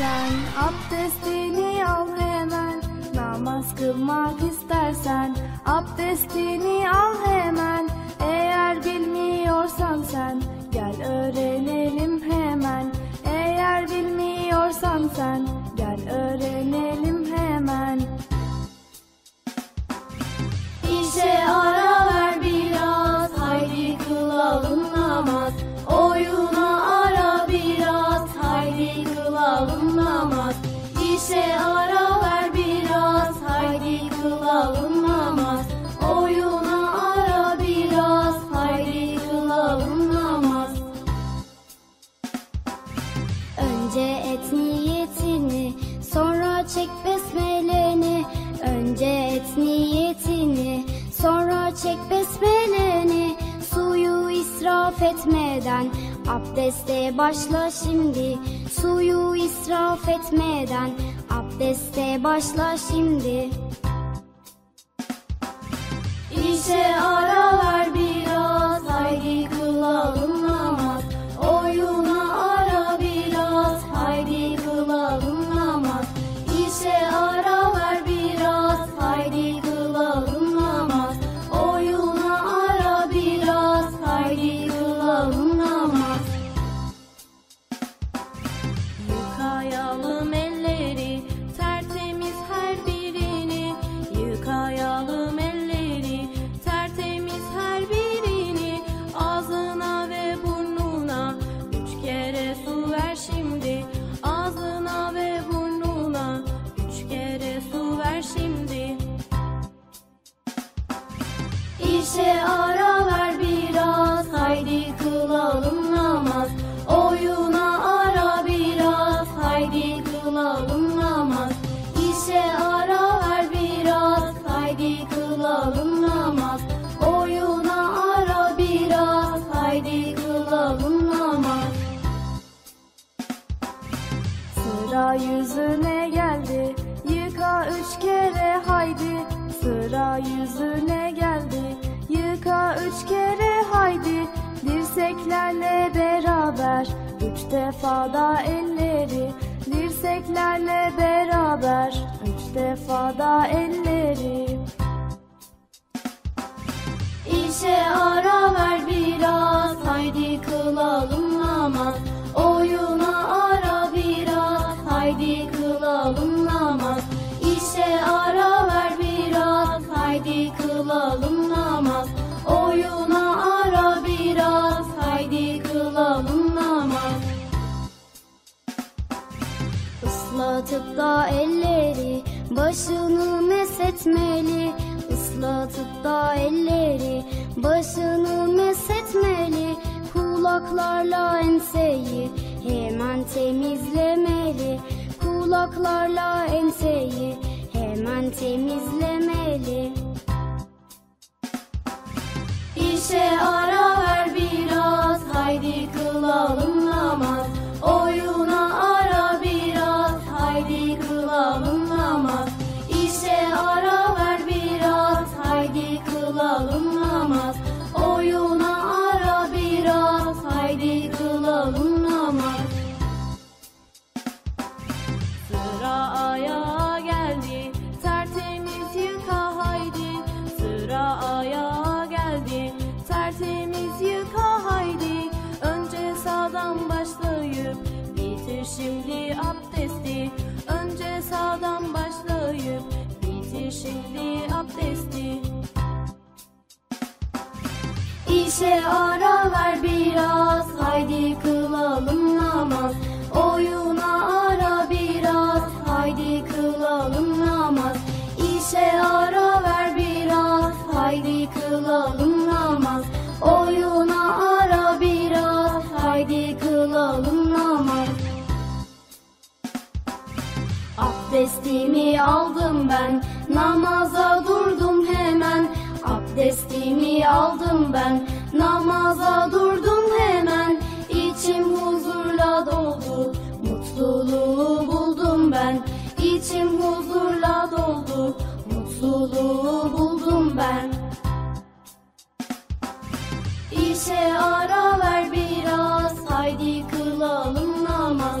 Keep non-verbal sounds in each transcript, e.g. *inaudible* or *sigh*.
istersen abdestini al hemen. Namaz kılmak istersen abdestini al hemen. Eğer bilmiyorsan sen gel öğrenelim hemen. Eğer bilmiyorsan sen gel öğrenelim hemen. İşe ara etmeden abdeste başla şimdi. Suyu israf etmeden abdeste başla şimdi. İşe ara Üç defa da elleri Dirseklerle beraber. Üç defa da elleri. İşe ara ver biraz haydi kılalım namaz Oyuna ara biraz haydi kılalım namaz İşe ara ver biraz haydi kılalım namaz Oyuna Islatıp da elleri başını mesetmeli. Islatıp da elleri başını mesetmeli. Kulaklarla enseyi hemen temizlemeli. Kulaklarla enseyi hemen temizlemeli. İşe ara ver biraz haydi kılalım namaz. Oyuna İşe ara ver biraz haydi kılalım namaz Oyuna ara biraz haydi kılalım namaz İşe ara ver biraz haydi kılalım namaz Oyuna ara biraz haydi kılalım namaz Abdestimi aldım ben, namaza durdum hemen. Abdestimi aldım ben, namaza durdum hemen. İçim huzurla doldu, mutluluğu buldum ben. İçim huzurla doldu, mutluluğu buldum ben. İşe ara ver biraz haydi kılalım namaz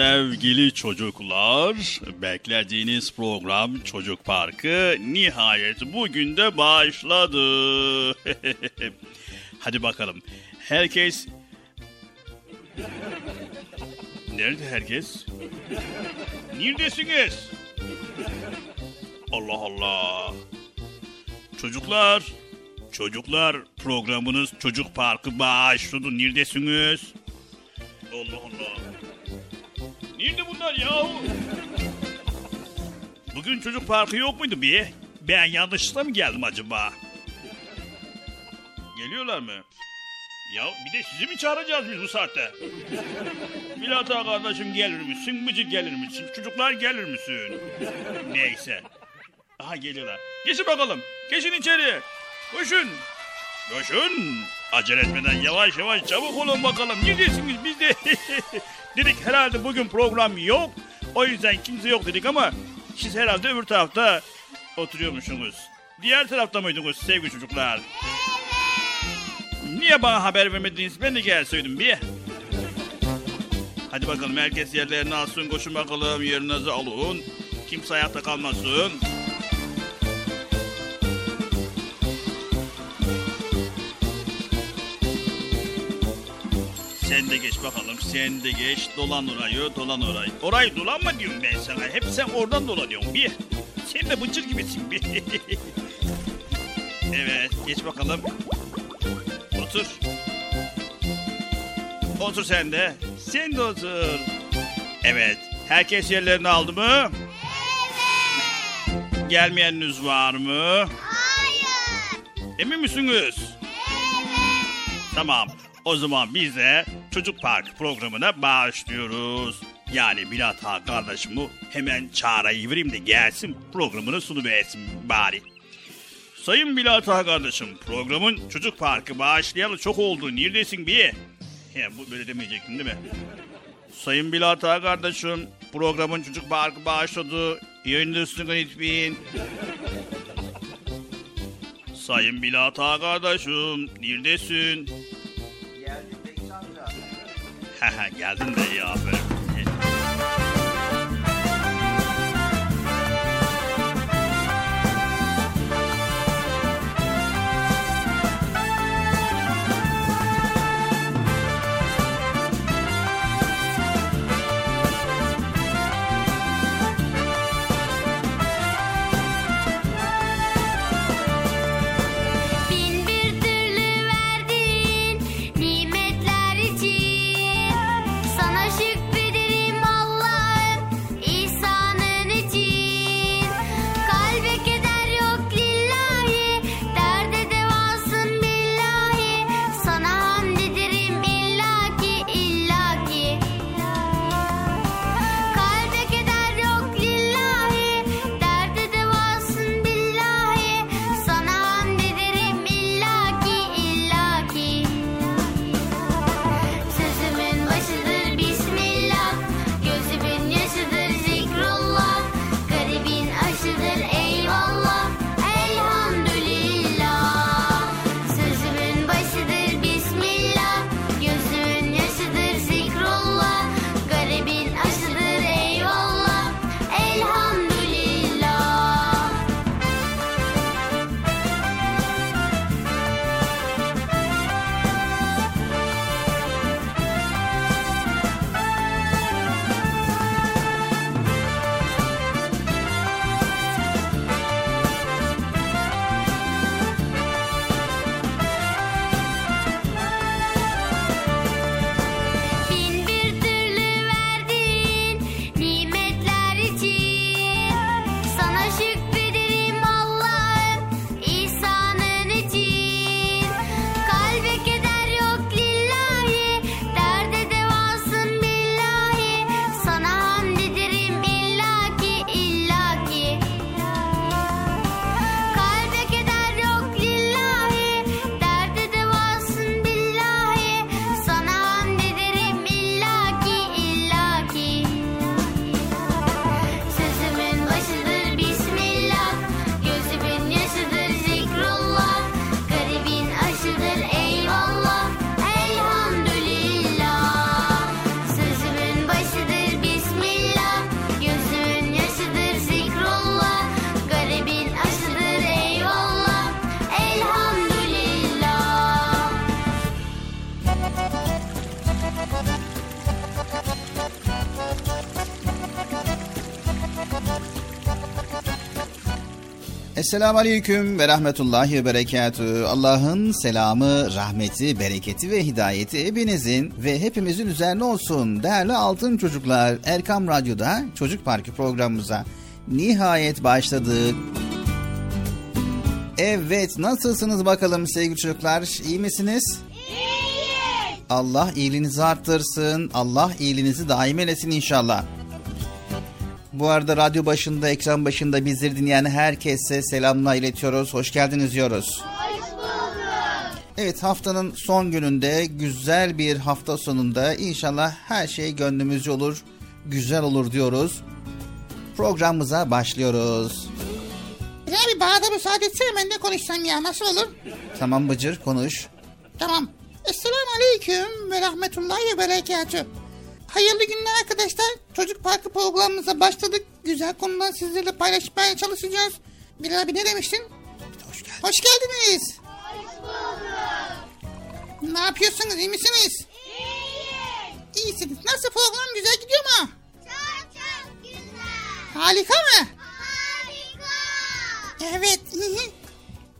Sevgili çocuklar, beklediğiniz program Çocuk Parkı nihayet bugün de başladı. *laughs* Hadi bakalım. Herkes... Nerede herkes? Neredesiniz? Allah Allah. Çocuklar, çocuklar programınız Çocuk Parkı başladı. Neredesiniz? Allah Allah. Nerede bunlar yahu? Bugün çocuk parkı yok muydu bir? Ben yanlışlıkla mı geldim acaba? Geliyorlar mı? Ya bir de sizi mi çağıracağız biz bu saatte? Bilata kardeşim gelir misin? Bıcı gelir misin? Çocuklar gelir misin? Neyse. Aha geliyorlar. Geçin bakalım. Geçin içeri. Koşun. Koşun. Acele etmeden yavaş yavaş çabuk olun bakalım. Neredesiniz biz de? *laughs* dedik herhalde bugün program yok. O yüzden kimse yok dedik ama siz herhalde öbür tarafta oturuyormuşsunuz. Diğer tarafta mıydınız sevgili çocuklar? Niye bana haber vermediniz? Ben de gelseydim bir. Hadi bakalım herkes yerlerini alsın. Koşun bakalım yerinizi alın. Kimse ayakta kalmasın. Sen de geç bakalım. Sen de geç. Dolan orayı, dolan orayı. Orayı dolanma diyorum ben sana. Hep sen oradan dolanıyorsun bir. Sen de bıçır gibisin bir. *laughs* evet, geç bakalım. Otur. Otur sen de. Sen de otur. Evet, herkes yerlerini aldı mı? Evet. Gelmeyeniniz var mı? Hayır. Emin misiniz? Tamam. O zaman biz de Çocuk Park programına başlıyoruz. Yani Bilata kardeşimi hemen çağırayı vereyim de gelsin programını sunuversin bari. Sayın Bilata kardeşim programın Çocuk Parkı başlayalı çok oldu. Neredesin bir? He, bu böyle demeyecektin değil mi? Sayın Bilata kardeşim programın Çocuk Parkı başladı. Yayındasın lütfen. Sayın Bilata kardeşim neredesin? Haha geldin de iyi aferin. Esselamu Aleyküm ve Rahmetullahi ve Berekatü. Allah'ın selamı, rahmeti, bereketi ve hidayeti hepinizin ve hepimizin üzerine olsun. Değerli altın çocuklar, Erkam Radyo'da Çocuk Parkı programımıza nihayet başladık. Evet, nasılsınız bakalım sevgili çocuklar? İyi misiniz? İyiyiz. Allah iyiliğinizi arttırsın. Allah iyiliğinizi daim eylesin inşallah. Bu arada radyo başında, ekran başında bizleri dinleyen herkese selamlar iletiyoruz. Hoş geldiniz diyoruz. Hoş bulduk. Evet haftanın son gününde güzel bir hafta sonunda inşallah her şey gönlümüzce olur, güzel olur diyoruz. Programımıza başlıyoruz. Ya bir bana müsaade etsene ben de konuşsam ya nasıl olur? Tamam Bıcır konuş. Tamam. Esselamu Aleyküm ve Rahmetullahi ve Berekatü. Hayırlı günler arkadaşlar. Çocuk Parkı programımıza başladık. Güzel konular sizlerle paylaşmaya çalışacağız. Bilal abi ne demiştin? Hoş geldin. Hoş geldiniz. Hoş bulduk. Ne yapıyorsunuz iyi misiniz? İyiyiz. İyisiniz. Nasıl program güzel gidiyor mu? Çok çok güzel. Harika mı? Harika. Evet. *laughs*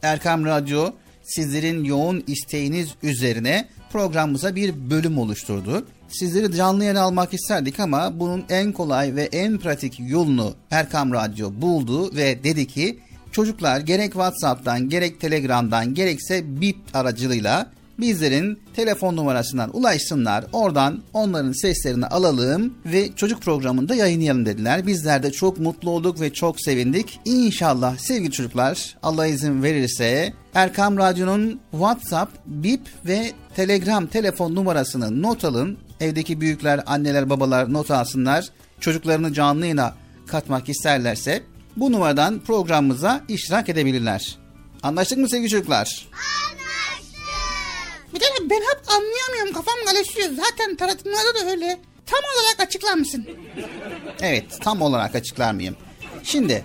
Erkam Radyo sizlerin yoğun isteğiniz üzerine programımıza bir bölüm oluşturdu. Sizleri canlı yayın almak isterdik ama bunun en kolay ve en pratik yolunu Erkam Radyo buldu ve dedi ki çocuklar gerek WhatsApp'tan gerek Telegram'dan gerekse BIP aracılığıyla bizlerin telefon numarasından ulaşsınlar. Oradan onların seslerini alalım ve çocuk programında yayınlayalım dediler. Bizler de çok mutlu olduk ve çok sevindik. İnşallah sevgili çocuklar Allah izin verirse Erkam Radyo'nun WhatsApp, BIP ve Telegram telefon numarasını not alın. Evdeki büyükler, anneler, babalar not alsınlar. Çocuklarını canlı yayına katmak isterlerse bu numaradan programımıza iştirak edebilirler. Anlaştık mı sevgili çocuklar? Bir de ben hep anlayamıyorum kafam karışıyor. Zaten tanıtımlarda da öyle. Tam olarak açıklar mısın? Evet, tam olarak açıklar mıyım? Şimdi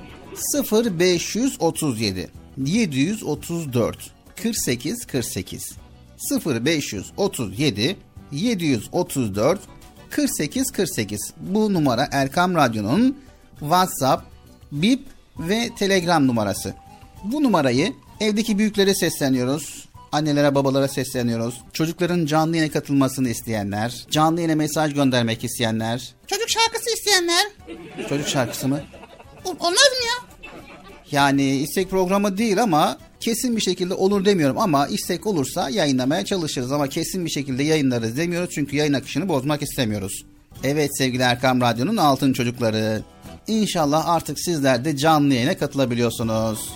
0537 734 48 48 0537 734 48 48 bu numara Erkam Radyo'nun WhatsApp, Bip ve Telegram numarası. Bu numarayı evdeki büyüklere sesleniyoruz. Annelere babalara sesleniyoruz. Çocukların canlı yayına katılmasını isteyenler, canlı yayına mesaj göndermek isteyenler. Çocuk şarkısı isteyenler. Çocuk şarkısı mı? Olmaz mı ya? Yani istek programı değil ama kesin bir şekilde olur demiyorum ama istek olursa yayınlamaya çalışırız ama kesin bir şekilde yayınlarız demiyoruz çünkü yayın akışını bozmak istemiyoruz. Evet sevgili Erkam Radyo'nun altın çocukları. İnşallah artık sizler de canlı yayına katılabiliyorsunuz.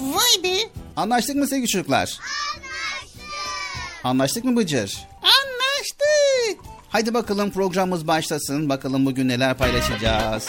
Vay be. Anlaştık mı sevgili çocuklar? Anlaştık. Anlaştık mı Bıcır? Anlaştık. Haydi bakalım programımız başlasın. Bakalım bugün neler paylaşacağız.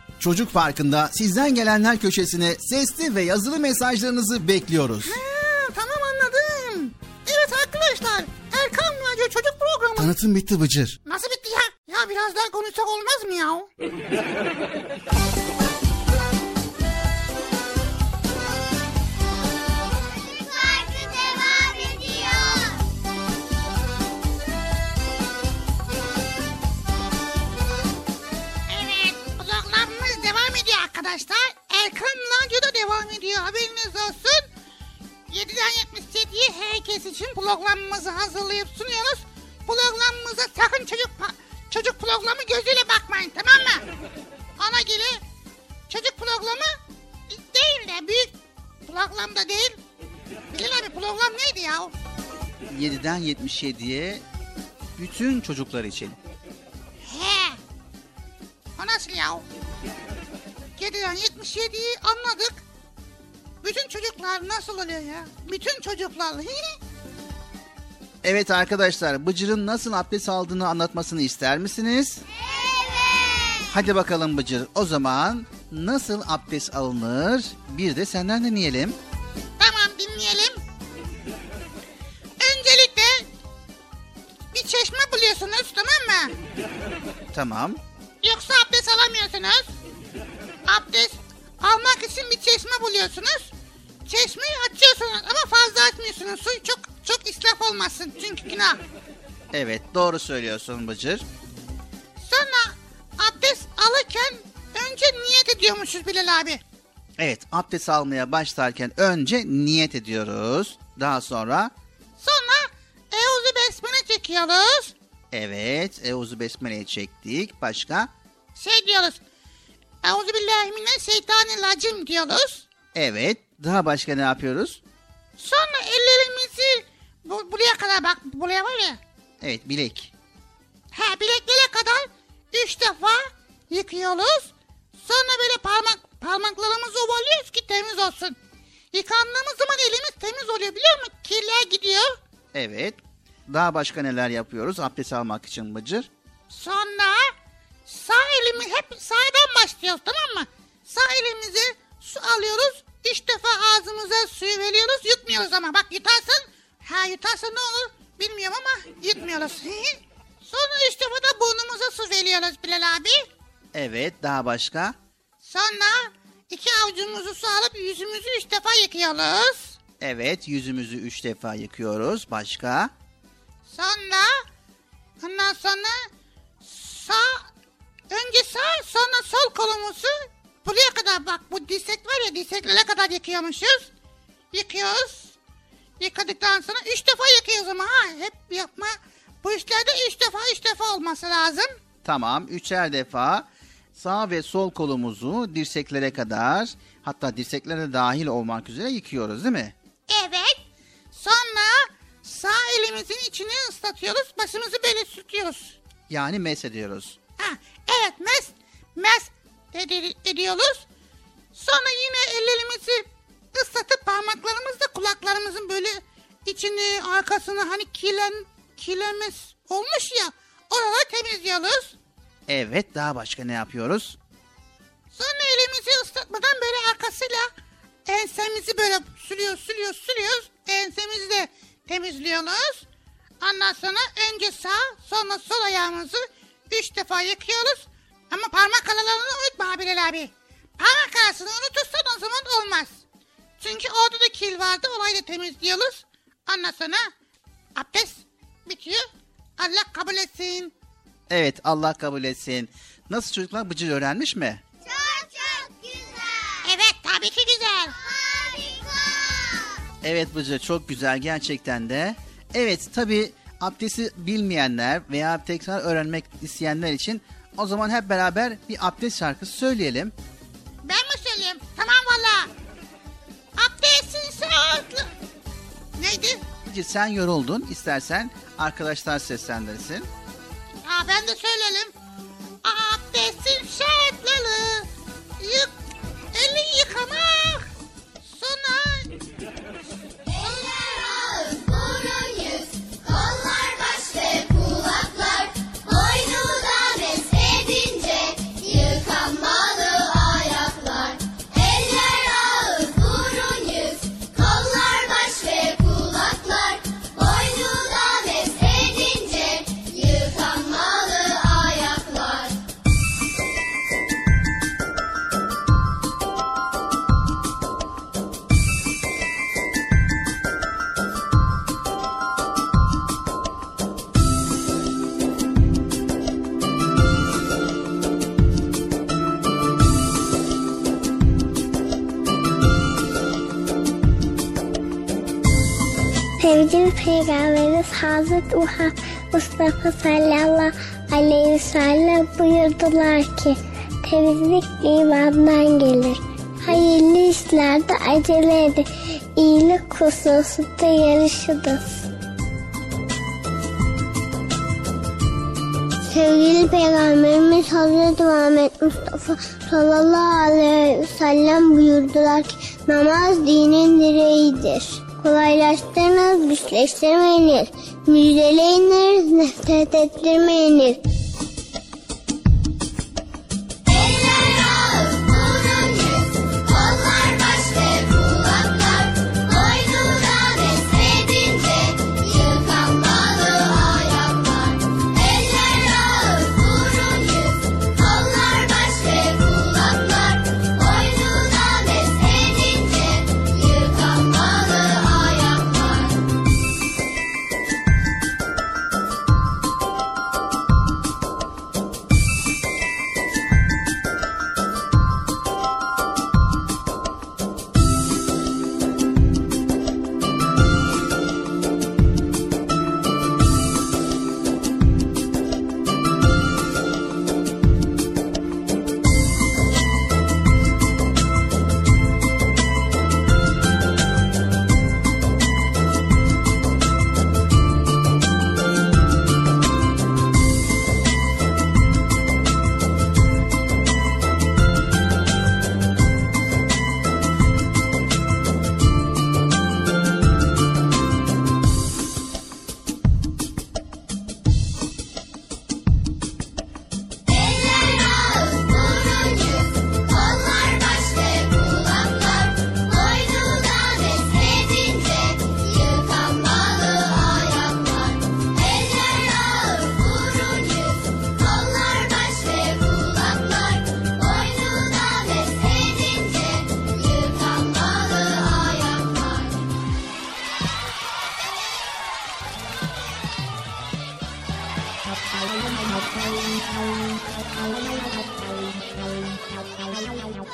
Çocuk Parkı'nda sizden gelenler köşesine sesli ve yazılı mesajlarınızı bekliyoruz. Ha, tamam anladım. Evet arkadaşlar Erkan Radyo Çocuk Programı. Tanıtım bitti Bıcır. Nasıl bitti ya? Ya biraz daha konuşsak olmaz mı ya? *laughs* Erkam Radyo'da devam ediyor. Haberiniz olsun. 7'den 77'ye herkes için programımızı hazırlayıp sunuyoruz. Programımıza sakın çocuk çocuk programı gözüyle bakmayın tamam mı? Ana gibi çocuk programı değil de büyük program da değil. Bilal abi program neydi ya? 7'den 77'ye bütün çocuklar için. He. O nasıl ya? 7'den 77'yi anladık. Bütün çocuklar nasıl oluyor ya? Bütün çocuklar. *laughs* Evet arkadaşlar Bıcır'ın nasıl abdest aldığını anlatmasını ister misiniz? Evet. Hadi bakalım Bıcır o zaman nasıl abdest alınır bir de senden dinleyelim. tamam dinleyelim. Öncelikle bir çeşme buluyorsunuz tamam mı? Tamam. Yoksa abdest alamıyorsunuz. Abdest almak için bir çeşme buluyorsunuz. Çeşmeyi açıyorsunuz ama fazla açmıyorsunuz. Su çok çok israf olmasın çünkü günah. Evet doğru söylüyorsun Bıcır. Sonra abdest alırken önce niyet ediyormuşuz Bilal abi. Evet abdest almaya başlarken önce niyet ediyoruz. Daha sonra Sonra Euzu Besmele çekiyoruz. evet Euzu Besmele'yi çektik. Başka? Şey diyoruz. Euzu billahi mineşşeytanirracim diyoruz. Evet. Daha başka ne yapıyoruz? Sonra ellerimizi bu, buraya kadar bak buraya var ya. Evet bilek. Ha bileklere kadar üç defa yıkıyoruz. Sonra böyle parmak parmaklarımızı ovalıyoruz ki temiz olsun. Yıkandığımız zaman elimiz temiz oluyor biliyor musun? Kirler gidiyor. Evet. Daha başka neler yapıyoruz abdest almak için Bıcır? Sonra sağ elimi hep sağdan başlıyoruz tamam mı? Sağ elimizi su alıyoruz. Üç defa ağzımıza suyu veriyoruz. Yutmuyoruz ama bak yutarsın. Ha yutarsa ne olur bilmiyorum ama yutmuyoruz. Sonra üç defa da burnumuza su veriyoruz Bilal abi. Evet. Daha başka? Sonra iki avucumuzu su alıp yüzümüzü üç defa yıkıyoruz. Evet. Yüzümüzü üç defa yıkıyoruz. Başka? Sonra ondan sonra sağ önce sağ sonra sol kolumuzu buraya kadar bak bu dirsek var ya dirseklere kadar yıkıyormuşuz. Yıkıyoruz. Yıkadıktan sonra üç defa yıkıyoruz ama ha hep yapma. Bu işlerde üç defa üç defa olması lazım. Tamam. Üçer defa sağ ve sol kolumuzu dirseklere kadar hatta dirseklere dahil olmak üzere yıkıyoruz değil mi? Evet. Sonra sağ elimizin içini ıslatıyoruz. Başımızı böyle sürtüyoruz. Yani mes ediyoruz. Ha, evet mes mes edi- ediyoruz. Sonra yine ellerimizi ıslatıp parmaklarımızla kulaklarımızın böyle içini arkasını hani kilen kilemez olmuş ya oraları temizliyoruz. Evet. Daha başka ne yapıyoruz? Sonra elimizi ıslatmadan böyle arkasıyla ensemizi böyle sürüyoruz sürüyoruz sürüyoruz. Ensemizi de temizliyoruz. Ondan sonra önce sağ sonra sol ayağımızı üç defa yıkıyoruz. Ama parmak aralarını unutma Bilal abi. Parmak arasını unutursan o zaman olmaz. Çünkü orada da kil vardı orayı da temizliyoruz. Ondan sonra abdest bitiyor. Allah kabul etsin. Evet. Allah kabul etsin. Nasıl çocuklar Bıcır öğrenmiş mi? Çok çok güzel. Evet tabii ki güzel. Harika. Evet Bıcır çok güzel gerçekten de. Evet tabi abdesti bilmeyenler veya tekrar öğrenmek isteyenler için o zaman hep beraber bir abdest şarkısı söyleyelim. Ben mi söyleyeyim? Tamam valla. Abdestin sağlıklı. Neydi? Sen yoruldun istersen arkadaşlar seslendirsin. Aa, ben de söyleyelim. Abdestin şartları. Yık, eli yıkamak. Hazreti Mustafa sallallahu aleyhi ve sellem buyurdular ki temizlik imandan gelir. Hayırlı işlerde acele edin. İyilik hususunda yarışınız. Sevgili Peygamberimiz Hazreti Muhammed Mustafa sallallahu aleyhi ve sellem buyurdular ki namaz dinin direğidir. Kolaylaştırınız, güçleştirmeyiniz. Müjdeleyiniz, nefret ettirmeyiniz.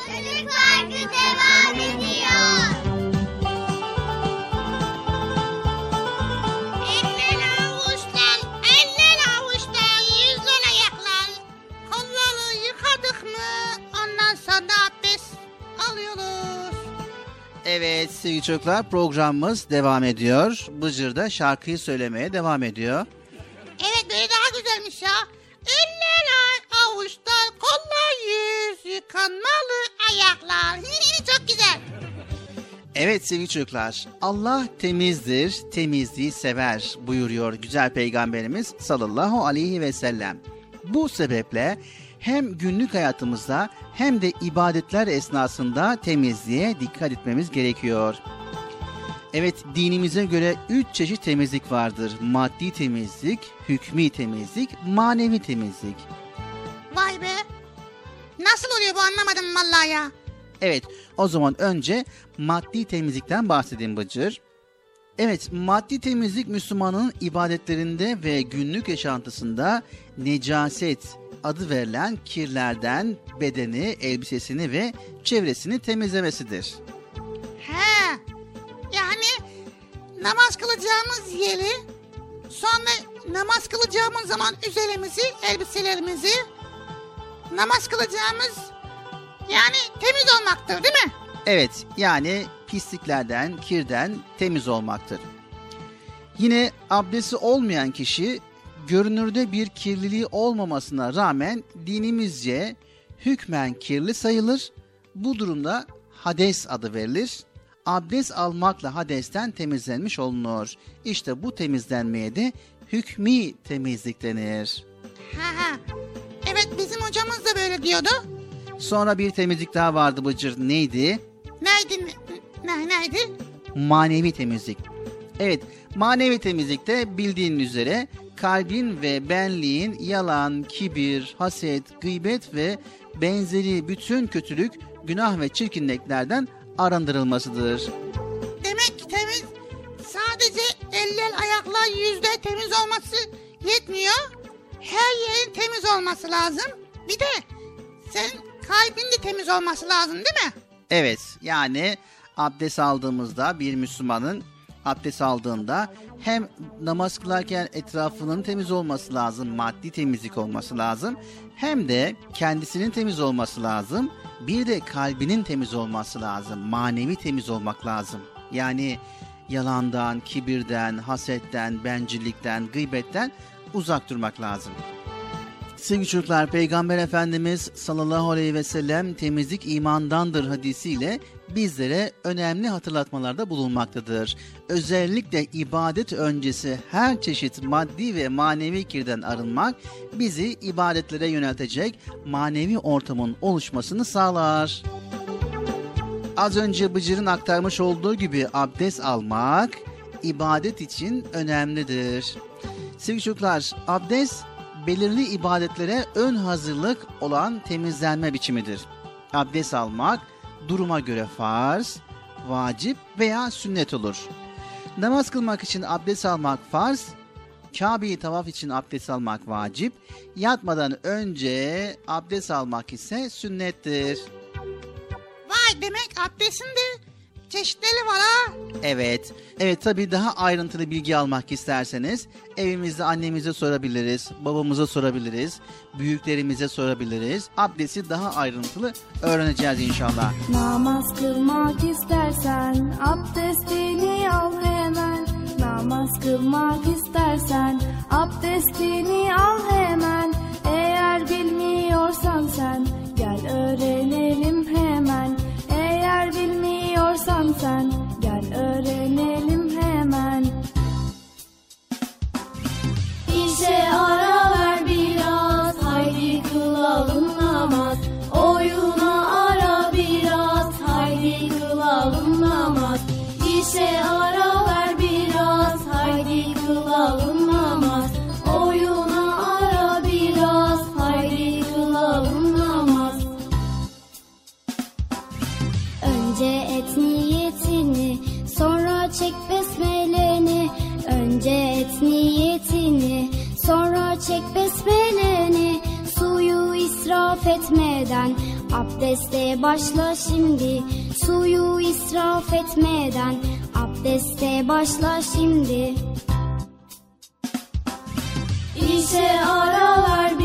Çocuk parkı devam ediyor. Eller avuçtan, eller avuçtan, yüzden ayaklan. Kolları yıkadık mı ondan sonra abdest alıyoruz. Evet sevgili çocuklar programımız devam ediyor. Bıcır da şarkıyı söylemeye devam ediyor. Evet böyle daha güzelmiş ya. Yüz, yıkanmalı ayaklar. *laughs* Çok güzel. Evet sevgili çocuklar, Allah temizdir, temizliği sever buyuruyor güzel peygamberimiz sallallahu aleyhi ve sellem. Bu sebeple hem günlük hayatımızda hem de ibadetler esnasında temizliğe dikkat etmemiz gerekiyor. Evet dinimize göre üç çeşit temizlik vardır. Maddi temizlik, hükmü temizlik, manevi temizlik. Vay be. Nasıl oluyor bu anlamadım vallahi ya. Evet, o zaman önce maddi temizlikten bahsedeyim Bıcır. Evet, maddi temizlik Müslümanın ibadetlerinde ve günlük yaşantısında necaset adı verilen kirlerden bedeni, elbisesini ve çevresini temizlemesidir. He. Yani namaz kılacağımız yeri sonra namaz kılacağımız zaman üzerimizi, elbiselerimizi namaz kılacağımız yani temiz olmaktır değil mi? Evet, yani pisliklerden, kirden temiz olmaktır. Yine abdesti olmayan kişi görünürde bir kirliliği olmamasına rağmen dinimizce hükmen kirli sayılır. Bu durumda hades adı verilir. Abdest almakla hadesten temizlenmiş olunur. İşte bu temizlenmeye de hükmi temizlik denir. Ha ha. Evet bizim hocamız da böyle diyordu. Sonra bir temizlik daha vardı Bıcır. Neydi? Neydi? Ne, neydi? manevi temizlik. Evet, manevi temizlikte bildiğin üzere kalbin ve benliğin yalan, kibir, haset, gıybet ve benzeri bütün kötülük, günah ve çirkinliklerden arındırılmasıdır. Demek ki temiz sadece eller, ayaklar, yüzde temiz olması yetmiyor. Her yerin temiz olması lazım. Bir de senin kalbin de temiz olması lazım değil mi? Evet, yani abdest aldığımızda bir Müslümanın abdest aldığında hem namaz kılarken etrafının temiz olması lazım, maddi temizlik olması lazım. Hem de kendisinin temiz olması lazım. Bir de kalbinin temiz olması lazım. Manevi temiz olmak lazım. Yani yalandan, kibirden, hasetten, bencillikten, gıybetten uzak durmak lazım. Sevgili çocuklar Peygamber Efendimiz sallallahu aleyhi ve sellem temizlik imandandır hadisiyle bizlere önemli hatırlatmalarda bulunmaktadır. Özellikle ibadet öncesi her çeşit maddi ve manevi kirden arınmak bizi ibadetlere yöneltecek manevi ortamın oluşmasını sağlar. Az önce Bıcır'ın aktarmış olduğu gibi abdest almak ibadet için önemlidir. Sevgili çocuklar abdest belirli ibadetlere ön hazırlık olan temizlenme biçimidir. Abdest almak duruma göre farz, vacip veya sünnet olur. Namaz kılmak için abdest almak farz, Kabe'yi tavaf için abdest almak vacip, yatmadan önce abdest almak ise sünnettir. Vay demek abdestin de çeşitleri var ha. Evet. Evet tabii daha ayrıntılı bilgi almak isterseniz evimizde annemize sorabiliriz, babamıza sorabiliriz, büyüklerimize sorabiliriz. Abdesti daha ayrıntılı öğreneceğiz inşallah. Namaz kılmak istersen abdestini al hemen. Namaz kılmak istersen abdestini al hemen. Eğer bilmiyorsan sen gel öğrenelim hemen. Eğer bilmiyorsan sen gel öğrenelim hemen. İşe ara ver biraz, haydi kılalım namaz. Oyuna ara biraz, haydi kılalım namaz. İşe ara ver biraz, haydi kılalım namaz. Önce et niyetini, sonra çek besmeleni. Suyu israf etmeden abdeste başla şimdi. Suyu israf etmeden abdeste başla şimdi. İşe ara ver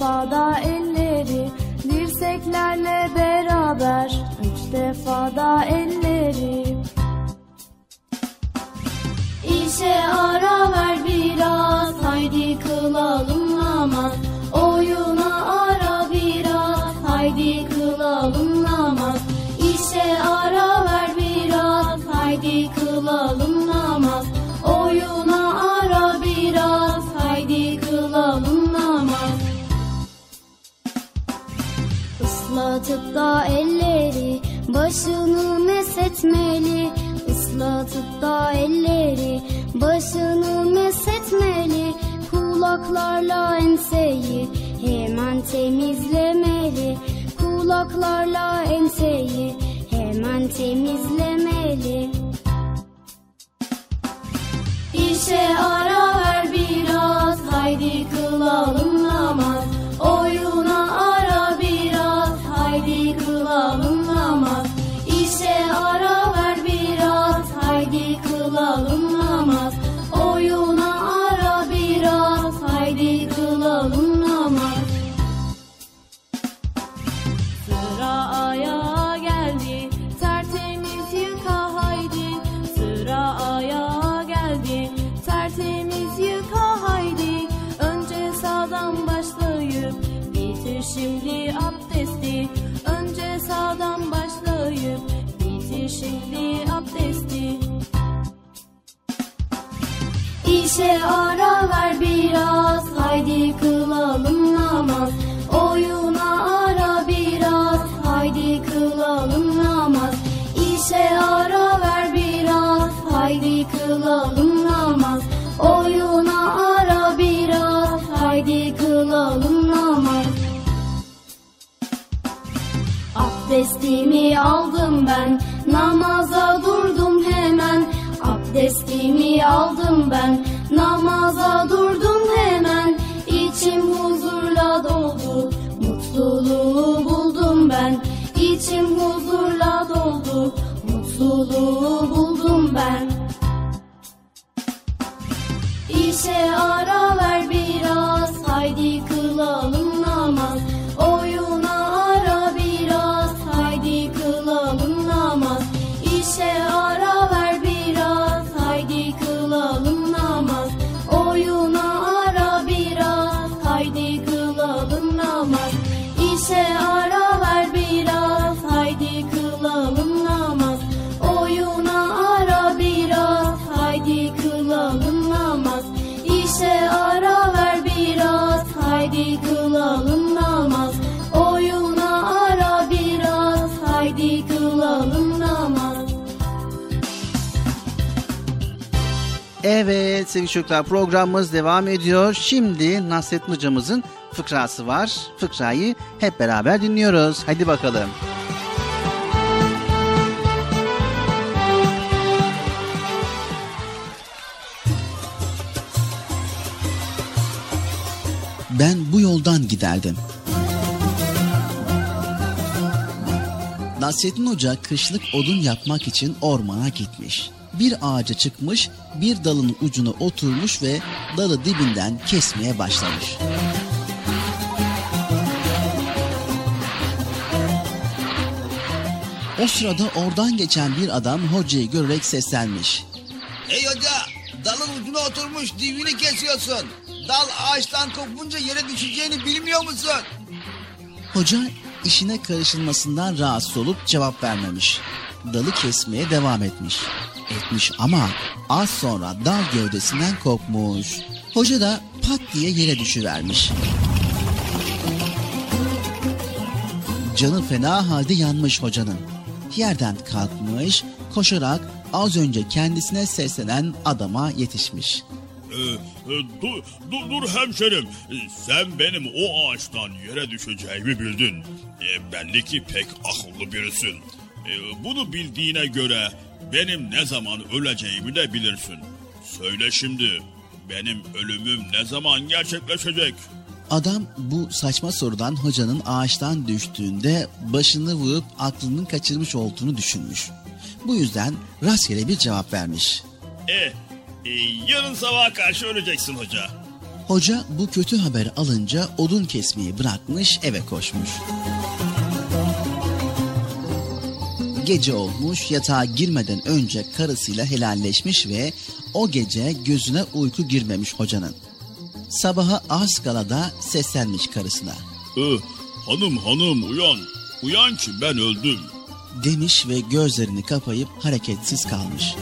Üç defa da elleri Dirseklerle beraber. Üç defa da elleri Islatıp da elleri başını mesetmeli. Islatıp da elleri başını mesetmeli. Kulaklarla enseyi hemen temizlemeli. Kulaklarla enseyi hemen temizlemeli. İşe ara ver biraz, haydi kılalım namaz. Oyuna İşe ara ver biraz haydi kılalım namaz Oyuna ara biraz haydi kılalım namaz İşe ara ver biraz haydi kılalım namaz Oyuna ara biraz haydi kılalım namaz Abdestimi aldım ben namaza durdum hemen. Abdestimi aldım ben namaza durdum hemen İçim Evet sevgili çocuklar programımız devam ediyor. Şimdi Nasrettin hocamızın fıkrası var. Fıkrayı hep beraber dinliyoruz. Hadi bakalım. Ben bu yoldan giderdim. Nasrettin Hoca kışlık odun yapmak için ormana gitmiş. Bir ağaca çıkmış, bir dalın ucuna oturmuş ve dalı dibinden kesmeye başlamış. O sırada oradan geçen bir adam hocayı görerek seslenmiş. Ey hoca dalın ucuna oturmuş dibini kesiyorsun. Dal ağaçtan kopunca yere düşeceğini bilmiyor musun? Hoca işine karışılmasından rahatsız olup cevap vermemiş. Dalı kesmeye devam etmiş. Etmiş ama az sonra dal gövdesinden kopmuş. Hoca da pat diye yere düşüvermiş. Canı fena halde yanmış hocanın. Yerden kalkmış, koşarak az önce kendisine seslenen adama yetişmiş. Ee, e, dur, dur, dur hemşerim. Ee, Sen benim o ağaçtan yere düşeceğimi bildin. Ee, belli ki pek akıllı birisin. Ee, bunu bildiğine göre benim ne zaman öleceğimi de bilirsin. Söyle şimdi benim ölümüm ne zaman gerçekleşecek? Adam bu saçma sorudan hocanın ağaçtan düştüğünde başını vurup aklının kaçırmış olduğunu düşünmüş. Bu yüzden rastgele bir cevap vermiş. E, e, yarın sabaha karşı öleceksin hoca. Hoca bu kötü haber alınca odun kesmeyi bırakmış eve koşmuş. Gece olmuş yatağa girmeden önce karısıyla helalleşmiş ve o gece gözüne uyku girmemiş hocanın. Sabaha az kala da seslenmiş karısına. Ee, hanım hanım uyan. Uyan ki ben öldüm. Demiş ve gözlerini kapayıp hareketsiz kalmış.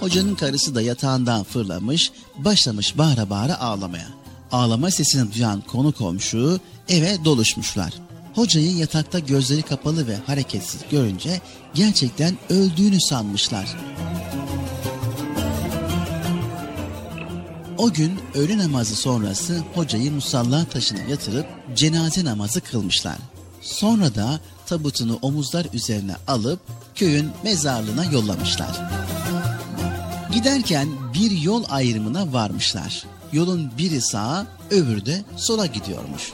Hocanın karısı da yatağından fırlamış, başlamış bağıra bağıra ağlamaya. Ağlama sesini duyan konu komşu eve doluşmuşlar. Hocayı yatakta gözleri kapalı ve hareketsiz görünce gerçekten öldüğünü sanmışlar. O gün öğle namazı sonrası hocayı musalla taşına yatırıp cenaze namazı kılmışlar. Sonra da tabutunu omuzlar üzerine alıp köyün mezarlığına yollamışlar. Giderken bir yol ayrımına varmışlar. Yolun biri sağa, öbürü de sola gidiyormuş.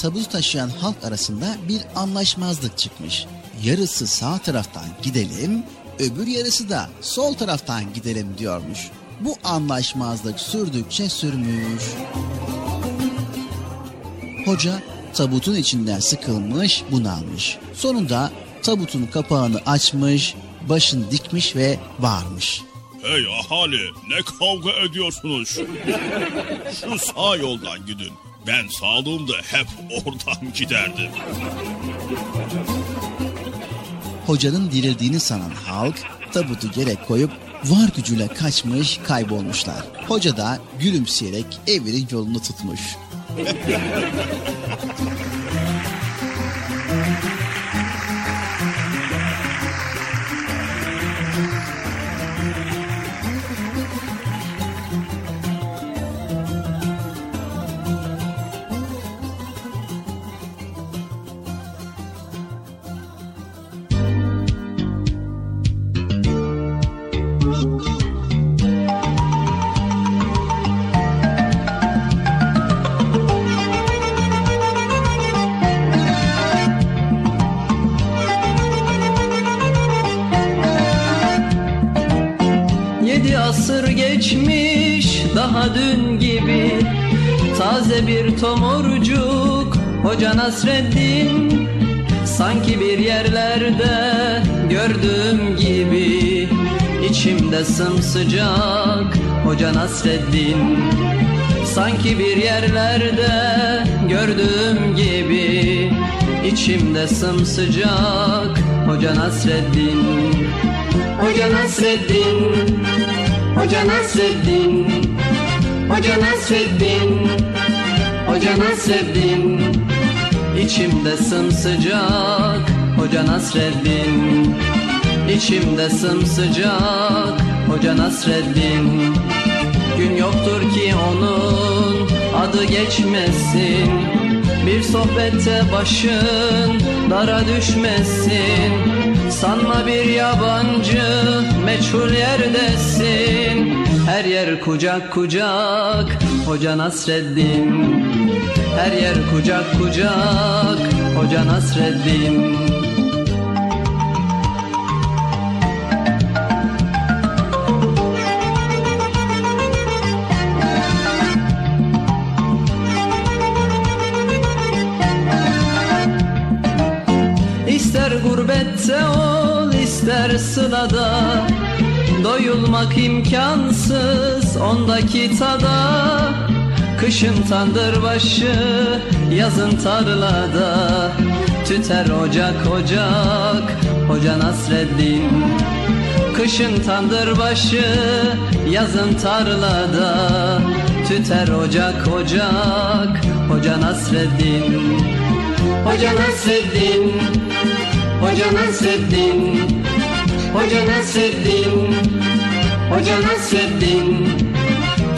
Tabut taşıyan halk arasında bir anlaşmazlık çıkmış. Yarısı sağ taraftan gidelim, öbür yarısı da sol taraftan gidelim diyormuş. Bu anlaşmazlık sürdükçe sürmüş. Hoca tabutun içinden sıkılmış, bunalmış. Sonunda tabutun kapağını açmış, başını dikmiş ve bağırmış. Hey ahali ne kavga ediyorsunuz? Şu sağ yoldan gidin. Ben sağlığımda hep oradan giderdim. Hocanın dirildiğini sanan halk tabutu yere koyup var gücüyle kaçmış kaybolmuşlar. Hoca da gülümseyerek evinin yolunu tutmuş. *laughs* Hoca Nasreddin Sanki bir yerlerde gördüğüm gibi içimde sımsıcak Hoca Nasreddin. Sanki bir yerlerde gördüğüm gibi içimde sımsıcak Hoca Nasreddin. Hoca Nasreddin Hoca Nasreddin Hoca Nasreddin Hoca Nasreddin İçimde sımsıcak Hoca Nasreddin. İçimde sımsıcak Hoca Nasreddin. Gün yoktur ki onun adı geçmesin. Bir sohbette başın dara düşmesin. Sanma bir yabancı meçhul yerdesin. Her yer kucak kucak Hoca Nasreddin Her yer kucak kucak Hoca Nasreddin. İster gurbette ol ister sılada Doyulmak imkansız ondaki tada Kışın tandır başı yazın tarlada. Tüter ocak ocak Hoca Nasreddin. Kışın tandır başı yazın tarlada. Tüter ocak ocak Hoca Nasreddin. Hoca Nasreddin Hoca Nasreddin. Hoca Nasreddin Hoca Nasreddin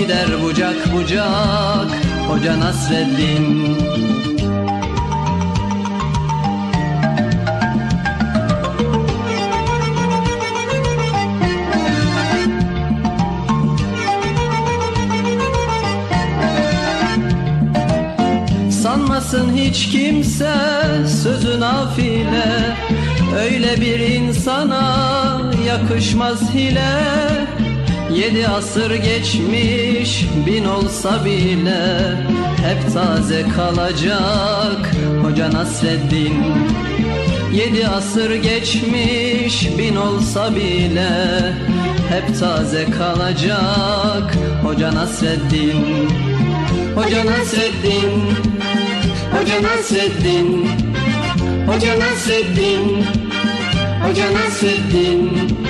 Gider bucak bucak Hoca Nasreddin. Sanmasın hiç kimse sözü nafile. Öyle bir insana yakışmaz hile Yedi asır geçmiş bin olsa bile Hep taze kalacak Hoca Nasreddin. Yedi asır geçmiş bin olsa bile Hep taze kalacak Hoca Nasreddin. Hoca Nasreddin. Hoca Nasreddin. Hoca Nasreddin. Hoca Nasreddin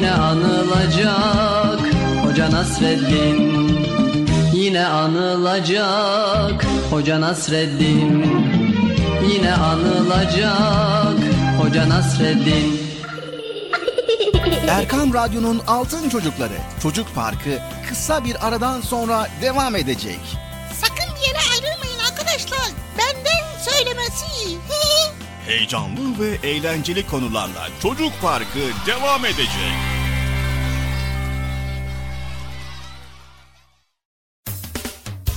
Yine anılacak Hoca Nasreddin Yine anılacak Hoca Nasreddin Yine anılacak Hoca Nasreddin *laughs* Erkam Radyo'nun Altın Çocukları Çocuk Parkı kısa bir aradan sonra devam edecek. Sakın bir yere ayrılmayın arkadaşlar. Benden söylemesi. *laughs* Heyecanlı ve eğlenceli konularla Çocuk Parkı devam edecek.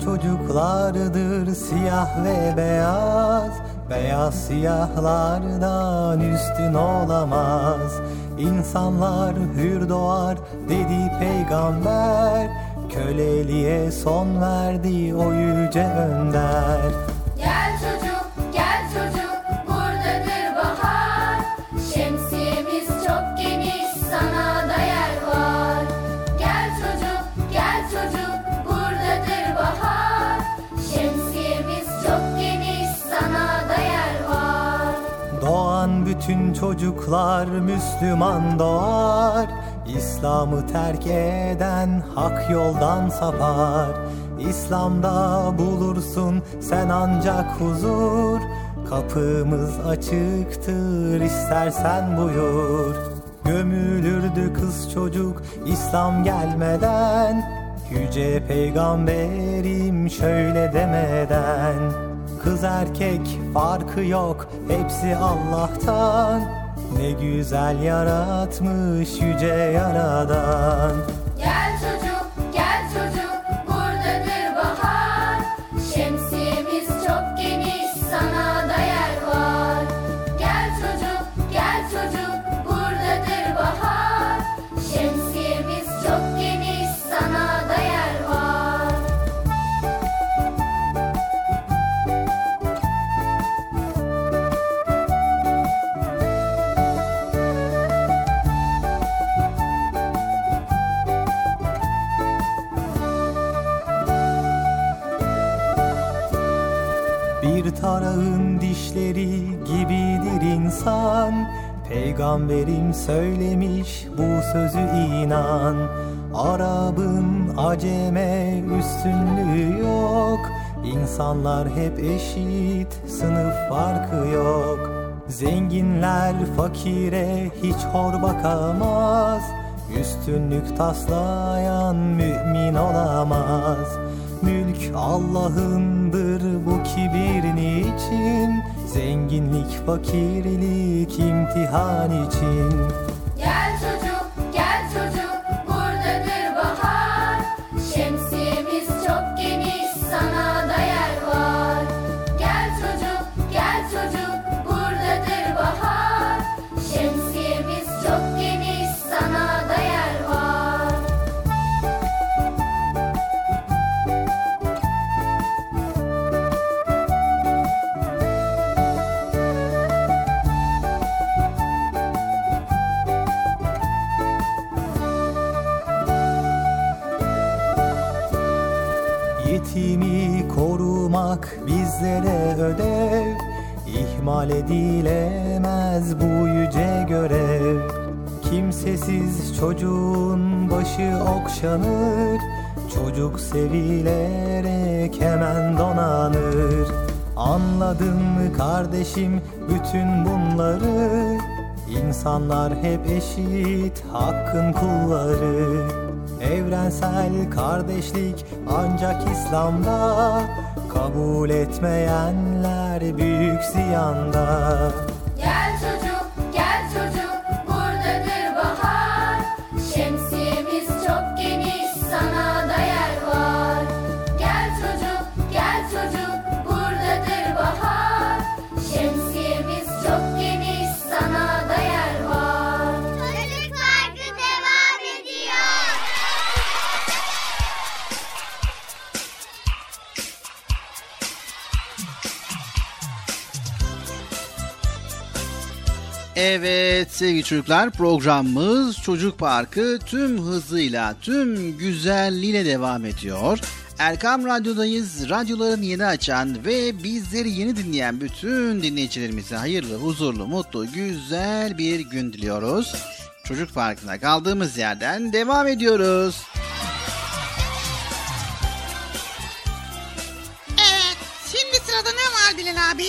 Çocuklardır siyah ve beyaz. Beyaz siyahlardan üstün olamaz. İnsanlar hür doğar dedi peygamber. Köleliğe son verdi o yüce önder bütün çocuklar Müslüman doğar. İslam'ı terk eden hak yoldan sapar. İslam'da bulursun sen ancak huzur. Kapımız açıktır istersen buyur. Gömülürdü kız çocuk İslam gelmeden. Yüce peygamberim şöyle demeden Kız erkek farkı yok hepsi Allah'tan. Ne güzel yaratmış yüce yaradan. Gel çocuk, Peygamberim söylemiş bu sözü inan. Arabın aceme üstünlüğü yok. İnsanlar hep eşit sınıf farkı yok. Zenginler fakire hiç hor bakamaz. Üstünlük taslayan mümin olamaz. Mülk Allah'ındır bu kibir niçin Zenginlik fakirlik imtihan için hep eşit hakkın kulları. Evrensel kardeşlik ancak İslam'da Kabul etmeyenler büyük ziyanda sevgili çocuklar programımız Çocuk Parkı tüm hızıyla, tüm güzelliğiyle devam ediyor. Erkam Radyo'dayız. Radyoların yeni açan ve bizleri yeni dinleyen bütün dinleyicilerimize hayırlı, huzurlu, mutlu, güzel bir gün diliyoruz. Çocuk Parkı'na kaldığımız yerden devam ediyoruz. Evet. Şimdi sırada ne var Bilal abi?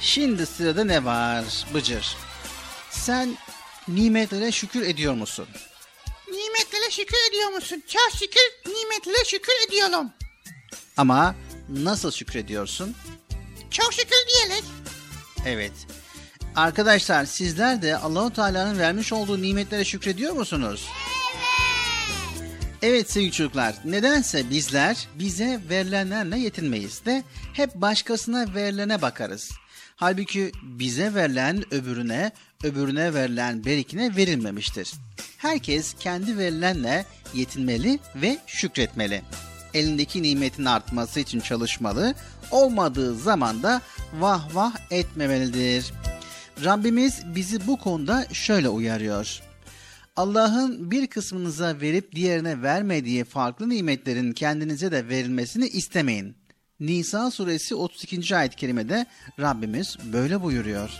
Şimdi sırada ne var Bıcır? Sen nimetlere şükür ediyor musun? Nimetlere şükür ediyor musun? Çok şükür nimetlere şükür ediyorum. Ama nasıl şükrediyorsun? Çok şükür diyerek. Evet. Arkadaşlar sizler de Allahu Teala'nın vermiş olduğu nimetlere şükrediyor musunuz? Evet. Evet sevgili çocuklar. Nedense bizler bize verilenlerle yetinmeyiz de hep başkasına verilene bakarız. Halbuki bize verilen öbürüne, öbürüne verilen berikine verilmemiştir. Herkes kendi verilenle yetinmeli ve şükretmeli. Elindeki nimetin artması için çalışmalı, olmadığı zaman da vah vah etmemelidir. Rabbimiz bizi bu konuda şöyle uyarıyor. Allah'ın bir kısmınıza verip diğerine vermediği farklı nimetlerin kendinize de verilmesini istemeyin. Nisa suresi 32. ayet-i kerimede Rabbimiz böyle buyuruyor.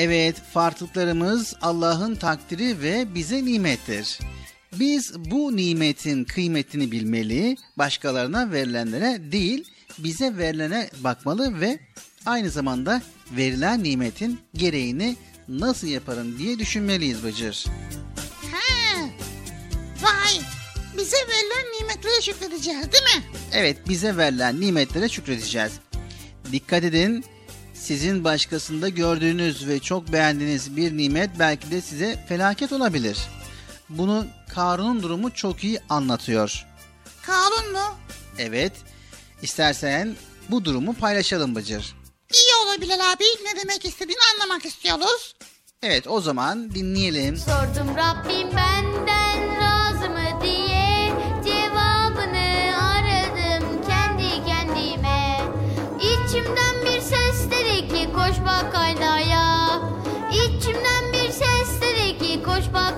Evet, farklılıklarımız Allah'ın takdiri ve bize nimettir. Biz bu nimetin kıymetini bilmeli, başkalarına verilenlere değil, bize verilene bakmalı ve aynı zamanda verilen nimetin gereğini nasıl yaparım diye düşünmeliyiz Bıcır. Ha. Vay. Bize verilen nimetlere şükredeceğiz değil mi? Evet, bize verilen nimetlere şükredeceğiz. Dikkat edin, sizin başkasında gördüğünüz ve çok beğendiğiniz bir nimet belki de size felaket olabilir. Bunu Karun'un durumu çok iyi anlatıyor. Karun mu? Evet, istersen bu durumu paylaşalım Bıcır. İyi olur Bilal abi. Ne demek istediğini anlamak istiyoruz. Evet, o zaman dinleyelim. Sordum Rabbim benden razı mı diye dedi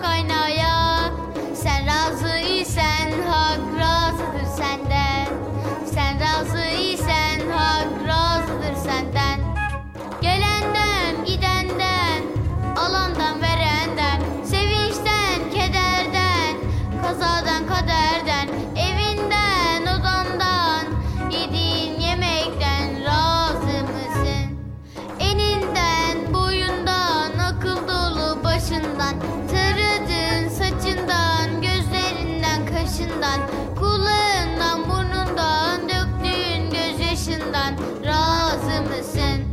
kaşından Kulağından burnundan döktüğün gözyaşından Razı mısın?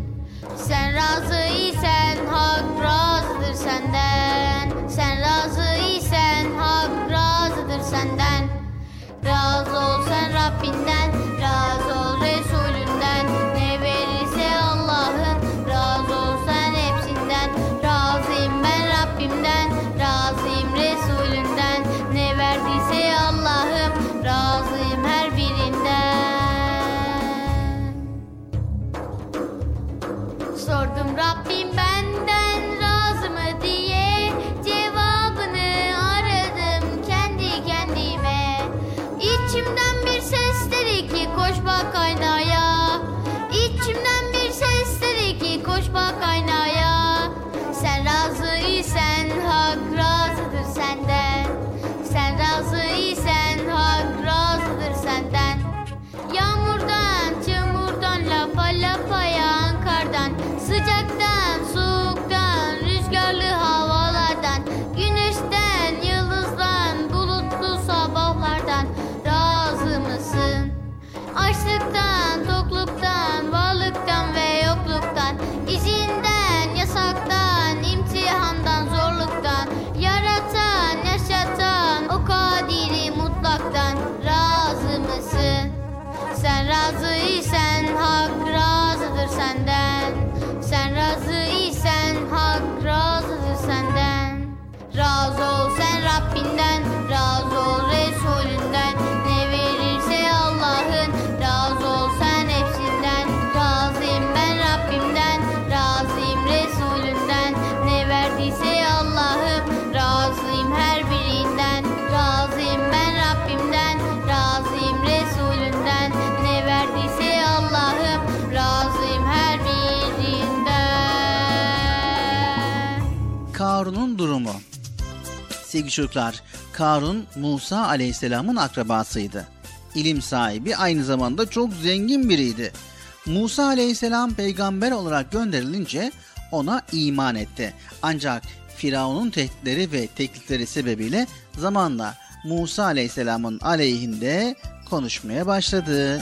Sen razı isen hak razıdır senden Sen razı isen hak razıdır senden Razı ol sen Rabbinden sevgili çocuklar, Karun Musa aleyhisselamın akrabasıydı. İlim sahibi aynı zamanda çok zengin biriydi. Musa aleyhisselam peygamber olarak gönderilince ona iman etti. Ancak Firavun'un tehditleri ve teklifleri sebebiyle zamanla Musa aleyhisselamın aleyhinde konuşmaya başladı.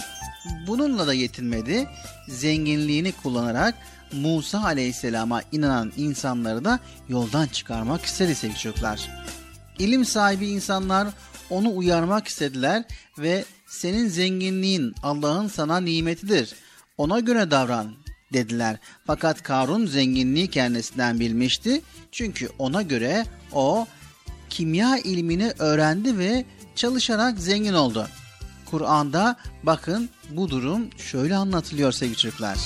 Bununla da yetinmedi. Zenginliğini kullanarak Musa aleyhisselama inanan insanları da yoldan çıkarmak istedi sevgili çocuklar. İlim sahibi insanlar onu uyarmak istediler ve senin zenginliğin Allah'ın sana nimetidir. Ona göre davran dediler. Fakat Karun zenginliği kendisinden bilmişti. Çünkü ona göre o kimya ilmini öğrendi ve çalışarak zengin oldu. Kur'an'da bakın bu durum şöyle anlatılıyor sevgili çocuklar.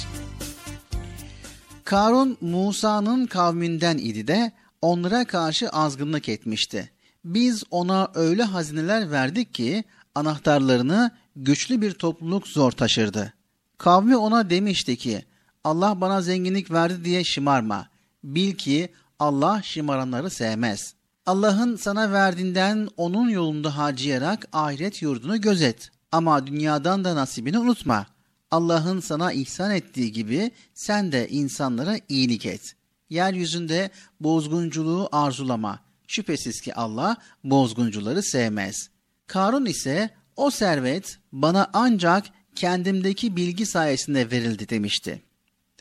Karun Musa'nın kavminden idi de onlara karşı azgınlık etmişti. Biz ona öyle hazineler verdik ki anahtarlarını güçlü bir topluluk zor taşırdı. Kavmi ona demişti ki Allah bana zenginlik verdi diye şımarma. Bil ki Allah şımaranları sevmez. Allah'ın sana verdiğinden onun yolunda harcayarak ahiret yurdunu gözet. Ama dünyadan da nasibini unutma. Allah'ın sana ihsan ettiği gibi sen de insanlara iyilik et. Yeryüzünde bozgunculuğu arzulama. Şüphesiz ki Allah bozguncuları sevmez. Karun ise o servet bana ancak kendimdeki bilgi sayesinde verildi demişti.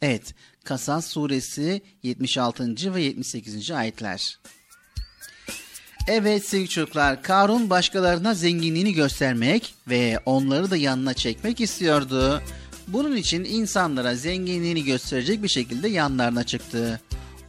Evet, Kasas suresi 76. ve 78. ayetler. Evet sevgili çocuklar, Karun başkalarına zenginliğini göstermek ve onları da yanına çekmek istiyordu. Bunun için insanlara zenginliğini gösterecek bir şekilde yanlarına çıktı.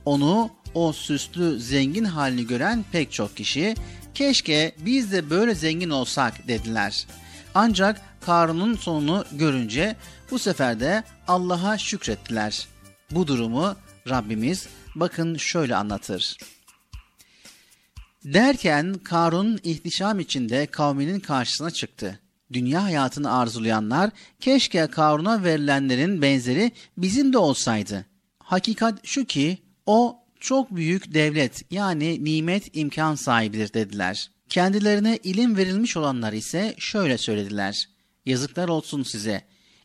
Onu o süslü zengin halini gören pek çok kişi keşke biz de böyle zengin olsak dediler. Ancak Karun'un sonunu görünce bu sefer de Allah'a şükrettiler. Bu durumu Rabbimiz bakın şöyle anlatır. Derken Karun ihtişam içinde kavminin karşısına çıktı. Dünya hayatını arzulayanlar keşke Karun'a verilenlerin benzeri bizim de olsaydı. Hakikat şu ki o çok büyük devlet yani nimet imkan sahibidir dediler. Kendilerine ilim verilmiş olanlar ise şöyle söylediler. Yazıklar olsun size.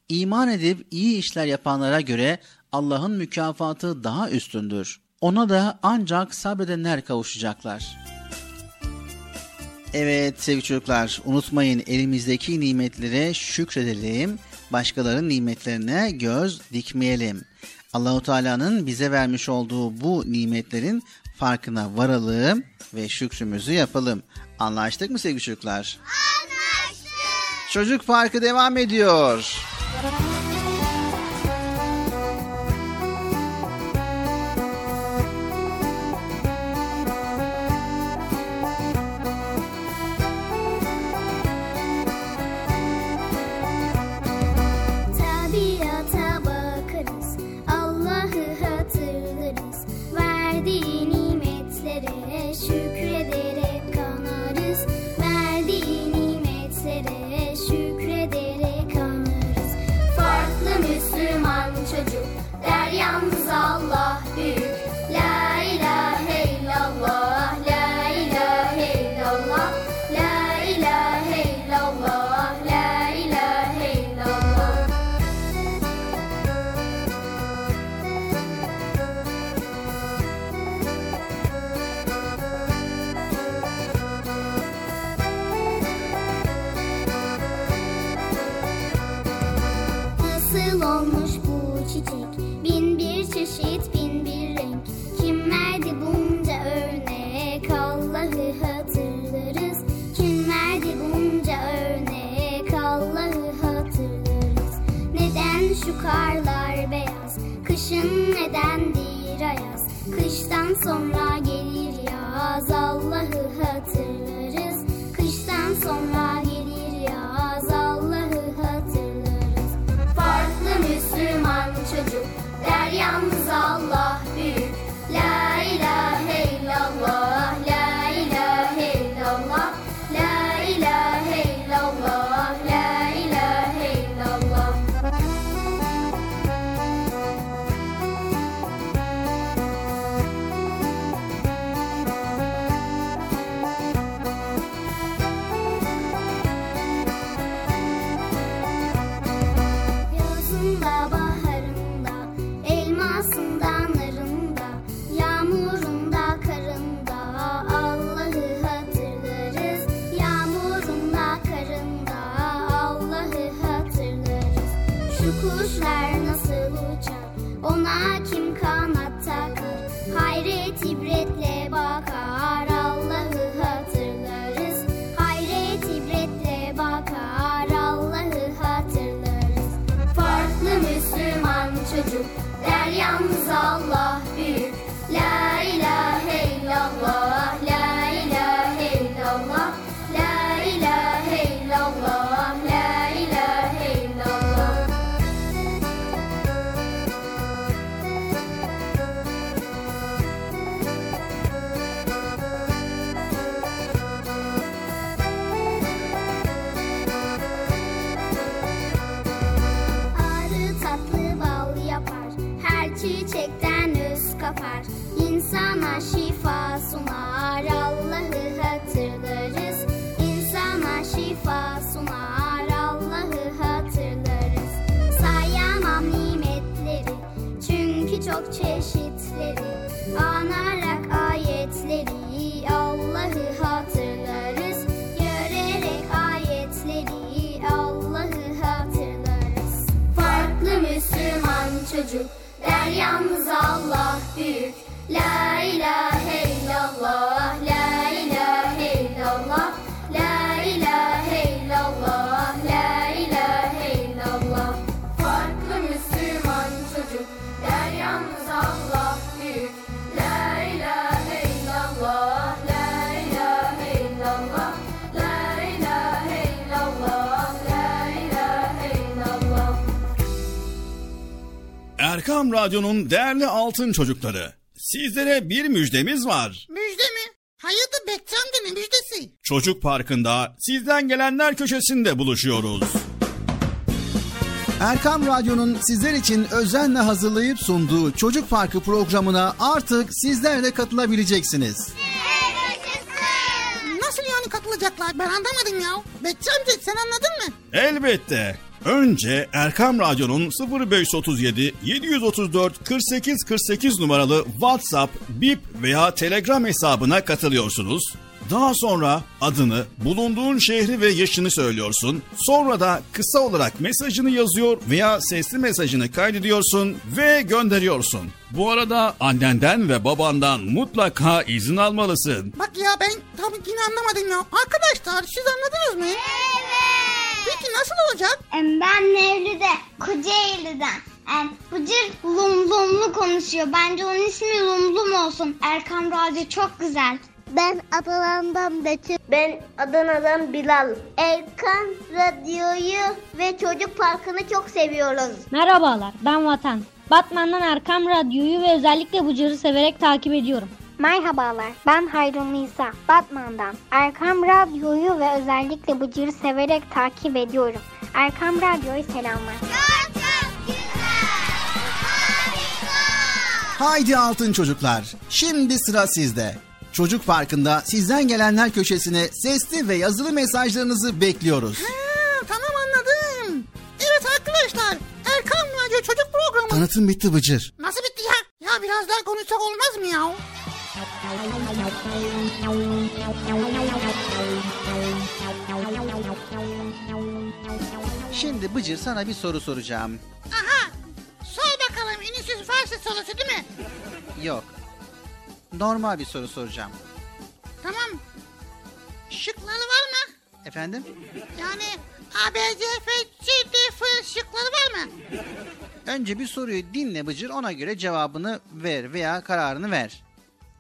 İman edip iyi işler yapanlara göre Allah'ın mükafatı daha üstündür. Ona da ancak sabredenler kavuşacaklar. Evet sevgili çocuklar unutmayın elimizdeki nimetlere şükredelim. Başkalarının nimetlerine göz dikmeyelim. Allahu Teala'nın bize vermiş olduğu bu nimetlerin farkına varalım ve şükrümüzü yapalım. Anlaştık mı sevgili çocuklar? Anlaştık. Çocuk Parkı devam ediyor. sonra Erkam Radyo'nun değerli altın çocukları. Sizlere bir müjdemiz var. Müjde mi? Hayırdır Bekçi amca ne müjdesi? Çocuk Parkı'nda sizden gelenler köşesinde buluşuyoruz. Erkam Radyo'nun sizler için özenle hazırlayıp sunduğu Çocuk Parkı programına artık sizler de katılabileceksiniz. Nasıl yani katılacaklar ben anlamadım ya. Bekçi amca sen anladın mı? Elbette. Önce Erkam Radyo'nun 0537 734 48 48 numaralı WhatsApp, Bip veya Telegram hesabına katılıyorsunuz. Daha sonra adını, bulunduğun şehri ve yaşını söylüyorsun. Sonra da kısa olarak mesajını yazıyor veya sesli mesajını kaydediyorsun ve gönderiyorsun. Bu arada annenden ve babandan mutlaka izin almalısın. Bak ya ben tam yine anlamadım ya. Arkadaşlar siz anladınız mı? Evet. Peki nasıl olacak? Ben Mevlüt'e Kocaeli'den. Em, Bıcır lum lumlu konuşuyor. Bence onun ismi lum lum olsun. Erkam Radyo çok güzel. Ben Adana'dan Betül. Ben Adana'dan Bilal. Erkan Radyo'yu ve Çocuk Parkı'nı çok seviyoruz. Merhabalar ben Vatan. Batman'dan Erkam Radyo'yu ve özellikle Bıcır'ı severek takip ediyorum. Merhabalar, ben Hayrun Nisa, Batman'dan. Erkam Radyo'yu ve özellikle Bıcır'ı severek takip ediyorum. Erkam Radyo'yu selamlar. Haydi altın çocuklar. Şimdi sıra sizde. Çocuk Parkı'nda sizden gelenler köşesine sesli ve yazılı mesajlarınızı bekliyoruz. Ha, tamam anladım. Evet arkadaşlar Erkan Radyo Çocuk Programı. Tanıtım bitti Bıcır. Nasıl bitti ya? Ya biraz daha konuşsak olmaz mı ya? Şimdi Bıcır sana bir soru soracağım. Aha. Sor bakalım Ünlüsüz Farsı sorusu değil mi? Yok. Normal bir soru soracağım. Tamam. Şıkları var mı? Efendim? Yani A, B, C, F, C, D, F şıkları var mı? Önce bir soruyu dinle Bıcır ona göre cevabını ver veya kararını ver.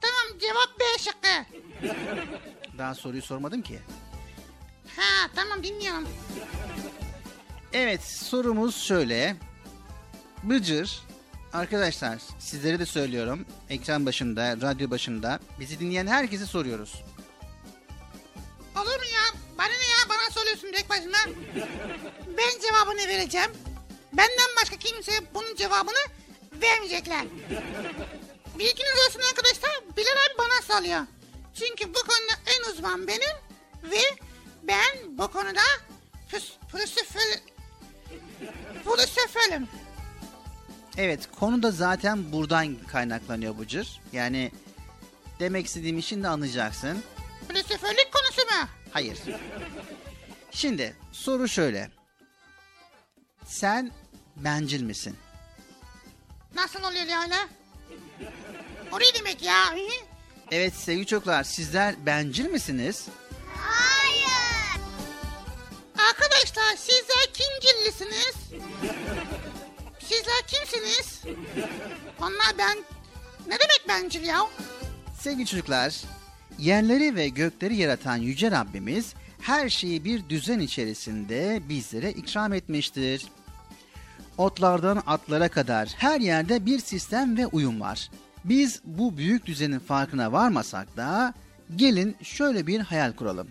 Tamam cevap B şıkkı. Daha soruyu sormadım ki. Ha tamam dinliyorum. Evet sorumuz şöyle. Bıcır arkadaşlar sizlere de söylüyorum. Ekran başında, radyo başında bizi dinleyen herkese soruyoruz. Olur mu ya? Bana ne ya? Bana soruyorsun tek başına. Ben cevabını vereceğim. Benden başka kimse bunun cevabını vermeyecekler. Bilginiz olsun arkadaşlar. Bilal abi bana salıyor. Çünkü bu konuda en uzman benim. Ve ben bu konuda fısıfırım. Evet konu da zaten buradan kaynaklanıyor Bıcır. Yani demek istediğim için de anlayacaksın. Fısıfırlık konusu mu? Hayır. Şimdi soru şöyle. Sen bencil misin? Nasıl oluyor Lala? O ne demek ya? Hı? Evet sevgili çocuklar sizler bencil misiniz? Arkadaşlar sizler kimcillisiniz? Sizler kimsiniz? Onlar ben... Ne demek bencil ya? Sevgili çocuklar, yerleri ve gökleri yaratan Yüce Rabbimiz her şeyi bir düzen içerisinde bizlere ikram etmiştir. Otlardan atlara kadar her yerde bir sistem ve uyum var. Biz bu büyük düzenin farkına varmasak da gelin şöyle bir hayal kuralım.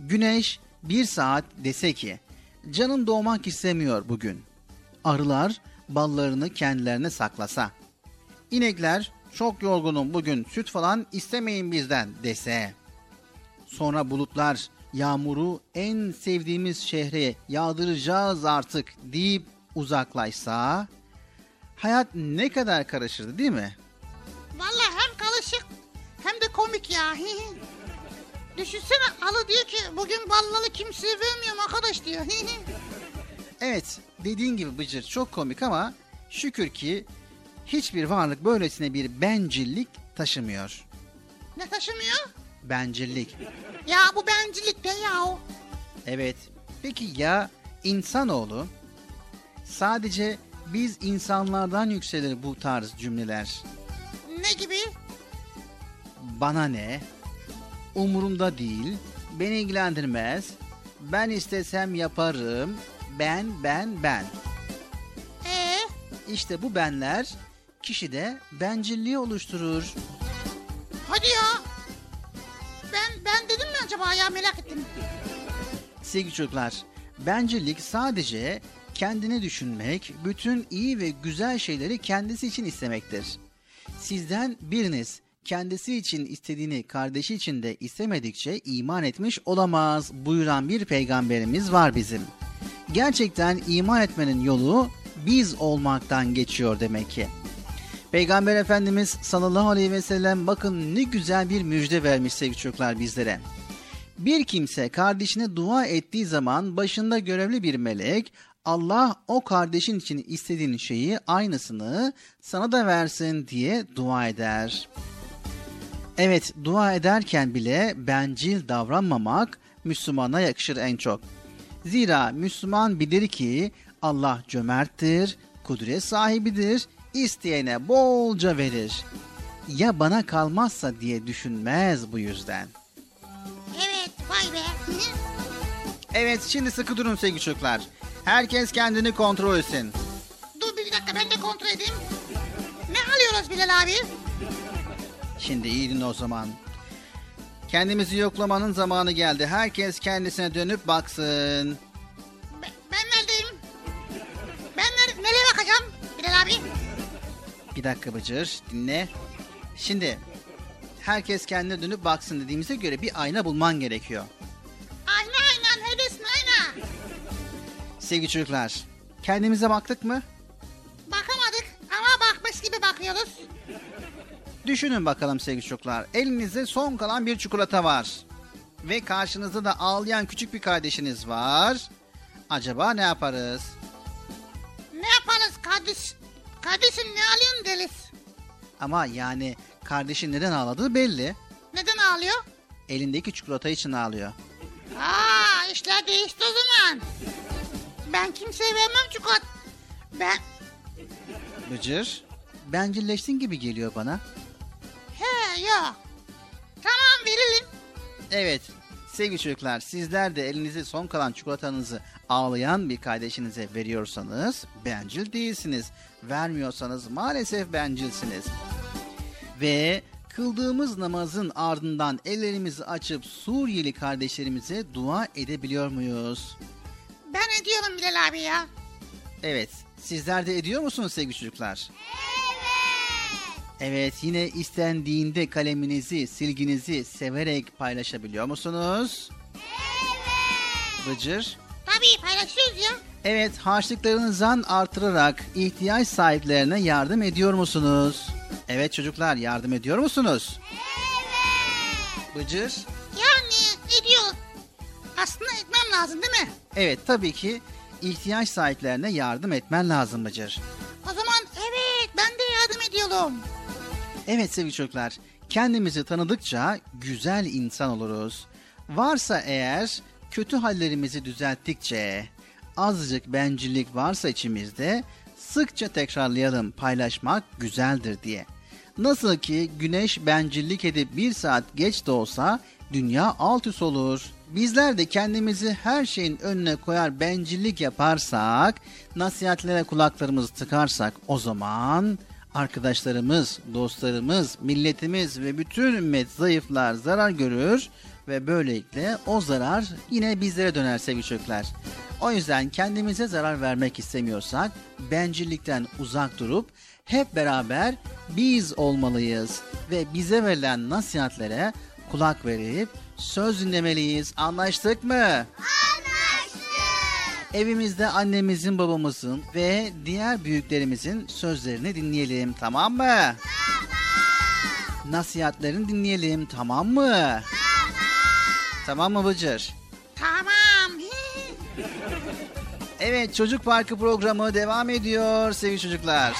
Güneş bir saat dese ki canım doğmak istemiyor bugün. Arılar ballarını kendilerine saklasa. İnekler çok yorgunum bugün süt falan istemeyin bizden dese. Sonra bulutlar yağmuru en sevdiğimiz şehre yağdıracağız artık deyip uzaklaşsa hayat ne kadar karışırdı değil mi? Vallahi hem karışık hem de komik ya. Düşünsene alı diyor ki bugün ballalı kimseye vermiyorum arkadaş diyor. Evet dediğin gibi Bıcır çok komik ama şükür ki hiçbir varlık böylesine bir bencillik taşımıyor. ne taşımıyor? Bencillik. Ya bu bencillik be ya. Evet. Peki ya insanoğlu? Sadece biz insanlardan yükselir bu tarz cümleler. Ne gibi? Bana ne? Umurumda değil. Beni ilgilendirmez. Ben istesem yaparım. Ben, ben, ben. Ee? İşte bu benler kişide bencilliği oluşturur. Hadi ya. Ben ben dedim mi acaba ya merak ettim. Sevgili çocuklar, bencillik sadece kendini düşünmek, bütün iyi ve güzel şeyleri kendisi için istemektir. Sizden biriniz kendisi için istediğini kardeşi için de istemedikçe iman etmiş olamaz buyuran bir peygamberimiz var bizim. Gerçekten iman etmenin yolu biz olmaktan geçiyor demek ki. Peygamber Efendimiz sallallahu aleyhi ve sellem bakın ne güzel bir müjde vermiş sevgili çocuklar bizlere. Bir kimse kardeşine dua ettiği zaman başında görevli bir melek Allah o kardeşin için istediğin şeyi aynısını sana da versin diye dua eder. Evet dua ederken bile bencil davranmamak Müslümana yakışır en çok. Zira Müslüman bilir ki Allah cömerttir, kudret sahibidir, isteyene bolca verir. Ya bana kalmazsa diye düşünmez bu yüzden. Evet vay be. Evet şimdi sıkı durun sevgili çocuklar. Herkes kendini kontrol etsin. Dur bir dakika ben de kontrol edeyim. Ne alıyoruz Bilal abi? Şimdi iyi dinle o zaman. Kendimizi yoklamanın zamanı geldi. Herkes kendisine dönüp baksın. Ben neredeyim? Ben nere nereye bakacağım Bilal abi? Bir dakika Bıcır dinle. Şimdi herkes kendine dönüp baksın dediğimize göre bir ayna bulman gerekiyor. Ayna ayna? Sevgili çocuklar kendimize baktık mı? Bakamadık ama bakmış gibi bakıyoruz. Düşünün bakalım sevgili çocuklar. Elinizde son kalan bir çikolata var. Ve karşınızda da ağlayan küçük bir kardeşiniz var. Acaba ne yaparız? Ne yaparız kardeş? Kardeşim ne alıyorsun deliz? Ama yani kardeşin neden ağladığı belli. Neden ağlıyor? Elindeki çikolata için ağlıyor. Aa işler değişti o zaman. Ben kimseye vermem çikolata. Ben Bıcır, bencilleştin gibi geliyor bana. he yok. Tamam verelim. Evet, sevgili çocuklar sizler de elinize son kalan çikolatanızı ağlayan bir kardeşinize veriyorsanız bencil değilsiniz. Vermiyorsanız maalesef bencilsiniz. Ve kıldığımız namazın ardından ellerimizi açıp Suriyeli kardeşlerimize dua edebiliyor muyuz? Ben ediyorum Bilal abi ya. Evet, sizler de ediyor musunuz sevgili çocuklar? Evet, yine istendiğinde kaleminizi, silginizi severek paylaşabiliyor musunuz? Evet. Bıcır? Tabii paylaşıyoruz ya. Evet, harçlıklarınızdan artırarak ihtiyaç sahiplerine yardım ediyor musunuz? Evet çocuklar, yardım ediyor musunuz? Evet. Bıcır? Yani ediyor. Aslında etmem lazım değil mi? Evet, tabii ki ihtiyaç sahiplerine yardım etmen lazım Bıcır. O zaman evet ben de yardım ediyorum. Evet sevgili çocuklar, kendimizi tanıdıkça güzel insan oluruz. Varsa eğer kötü hallerimizi düzelttikçe, azıcık bencillik varsa içimizde, sıkça tekrarlayalım paylaşmak güzeldir diye. Nasıl ki güneş bencillik edip bir saat geç de olsa dünya alt üst olur. Bizler de kendimizi her şeyin önüne koyar bencillik yaparsak, nasihatlere kulaklarımızı tıkarsak o zaman arkadaşlarımız, dostlarımız, milletimiz ve bütün ümmet zayıflar, zarar görür ve böylelikle o zarar yine bizlere döner sevgili çocuklar. O yüzden kendimize zarar vermek istemiyorsak bencillikten uzak durup hep beraber biz olmalıyız ve bize verilen nasihatlere kulak verip söz dinlemeliyiz. Anlaştık mı? Anlaştık. Evimizde annemizin, babamızın ve diğer büyüklerimizin sözlerini dinleyelim. Tamam mı? Tamam. Nasihatlerini dinleyelim. Tamam mı? Tamam. Tamam mı Bıcır? Tamam. *laughs* Evet Çocuk Parkı programı devam ediyor sevgili çocuklar.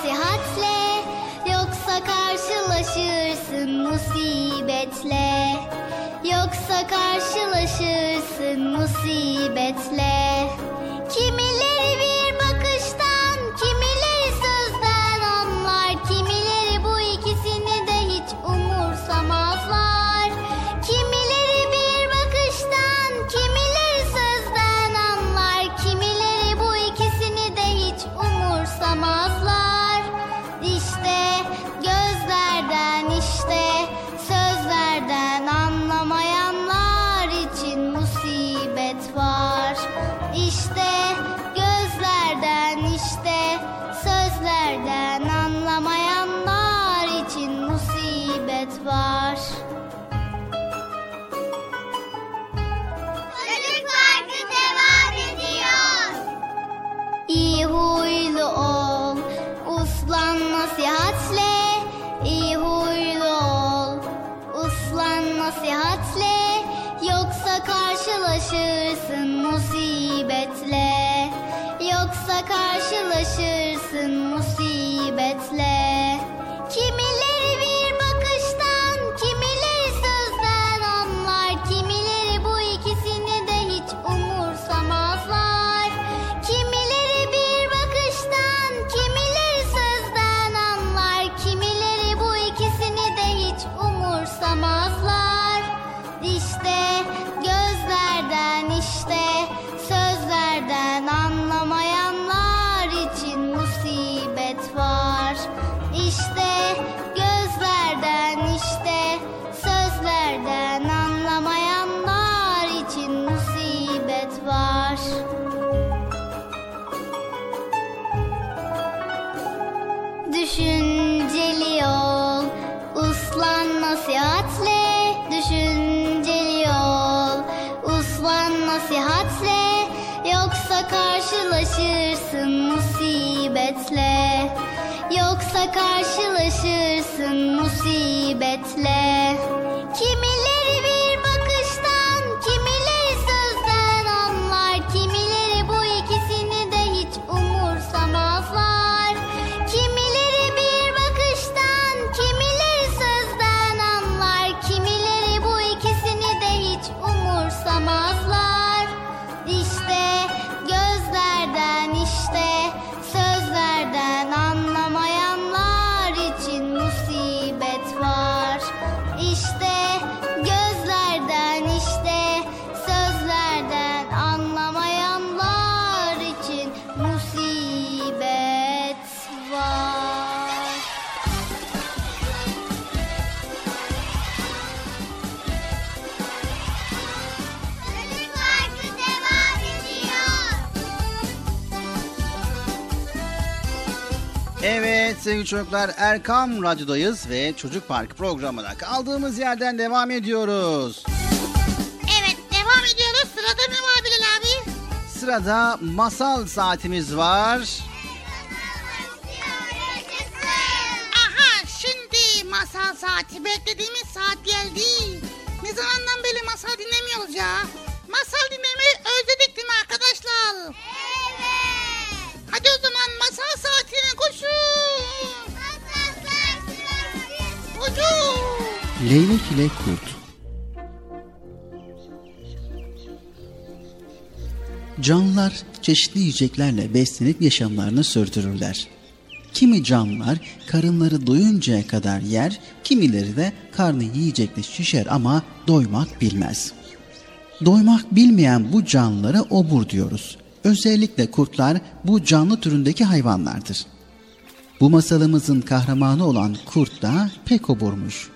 Nasihatle. Yoksa karşılaşırsın musibetle. Yoksa karşılaşırsın musibetle. Kimileri karşılaşırsın Yoksa karşılaşırsın musibetle. Sevgili çocuklar Erkam Radyo'dayız ve Çocuk Parkı programına kaldığımız yerden devam ediyoruz. Evet devam ediyoruz. Sırada ne var Bilal abi? Sırada masal saatimiz var. Aha şimdi masal saati beklediğimiz saat geldi. Ne zamandan beri masal dinlemiyoruz ya. Leylek ile Kurt Canlılar çeşitli yiyeceklerle beslenip yaşamlarını sürdürürler. Kimi canlılar karınları doyuncaya kadar yer, kimileri de karnı yiyecekle şişer ama doymak bilmez. Doymak bilmeyen bu canlılara obur diyoruz. Özellikle kurtlar bu canlı türündeki hayvanlardır. Bu masalımızın kahramanı olan kurt da pek oburmuş.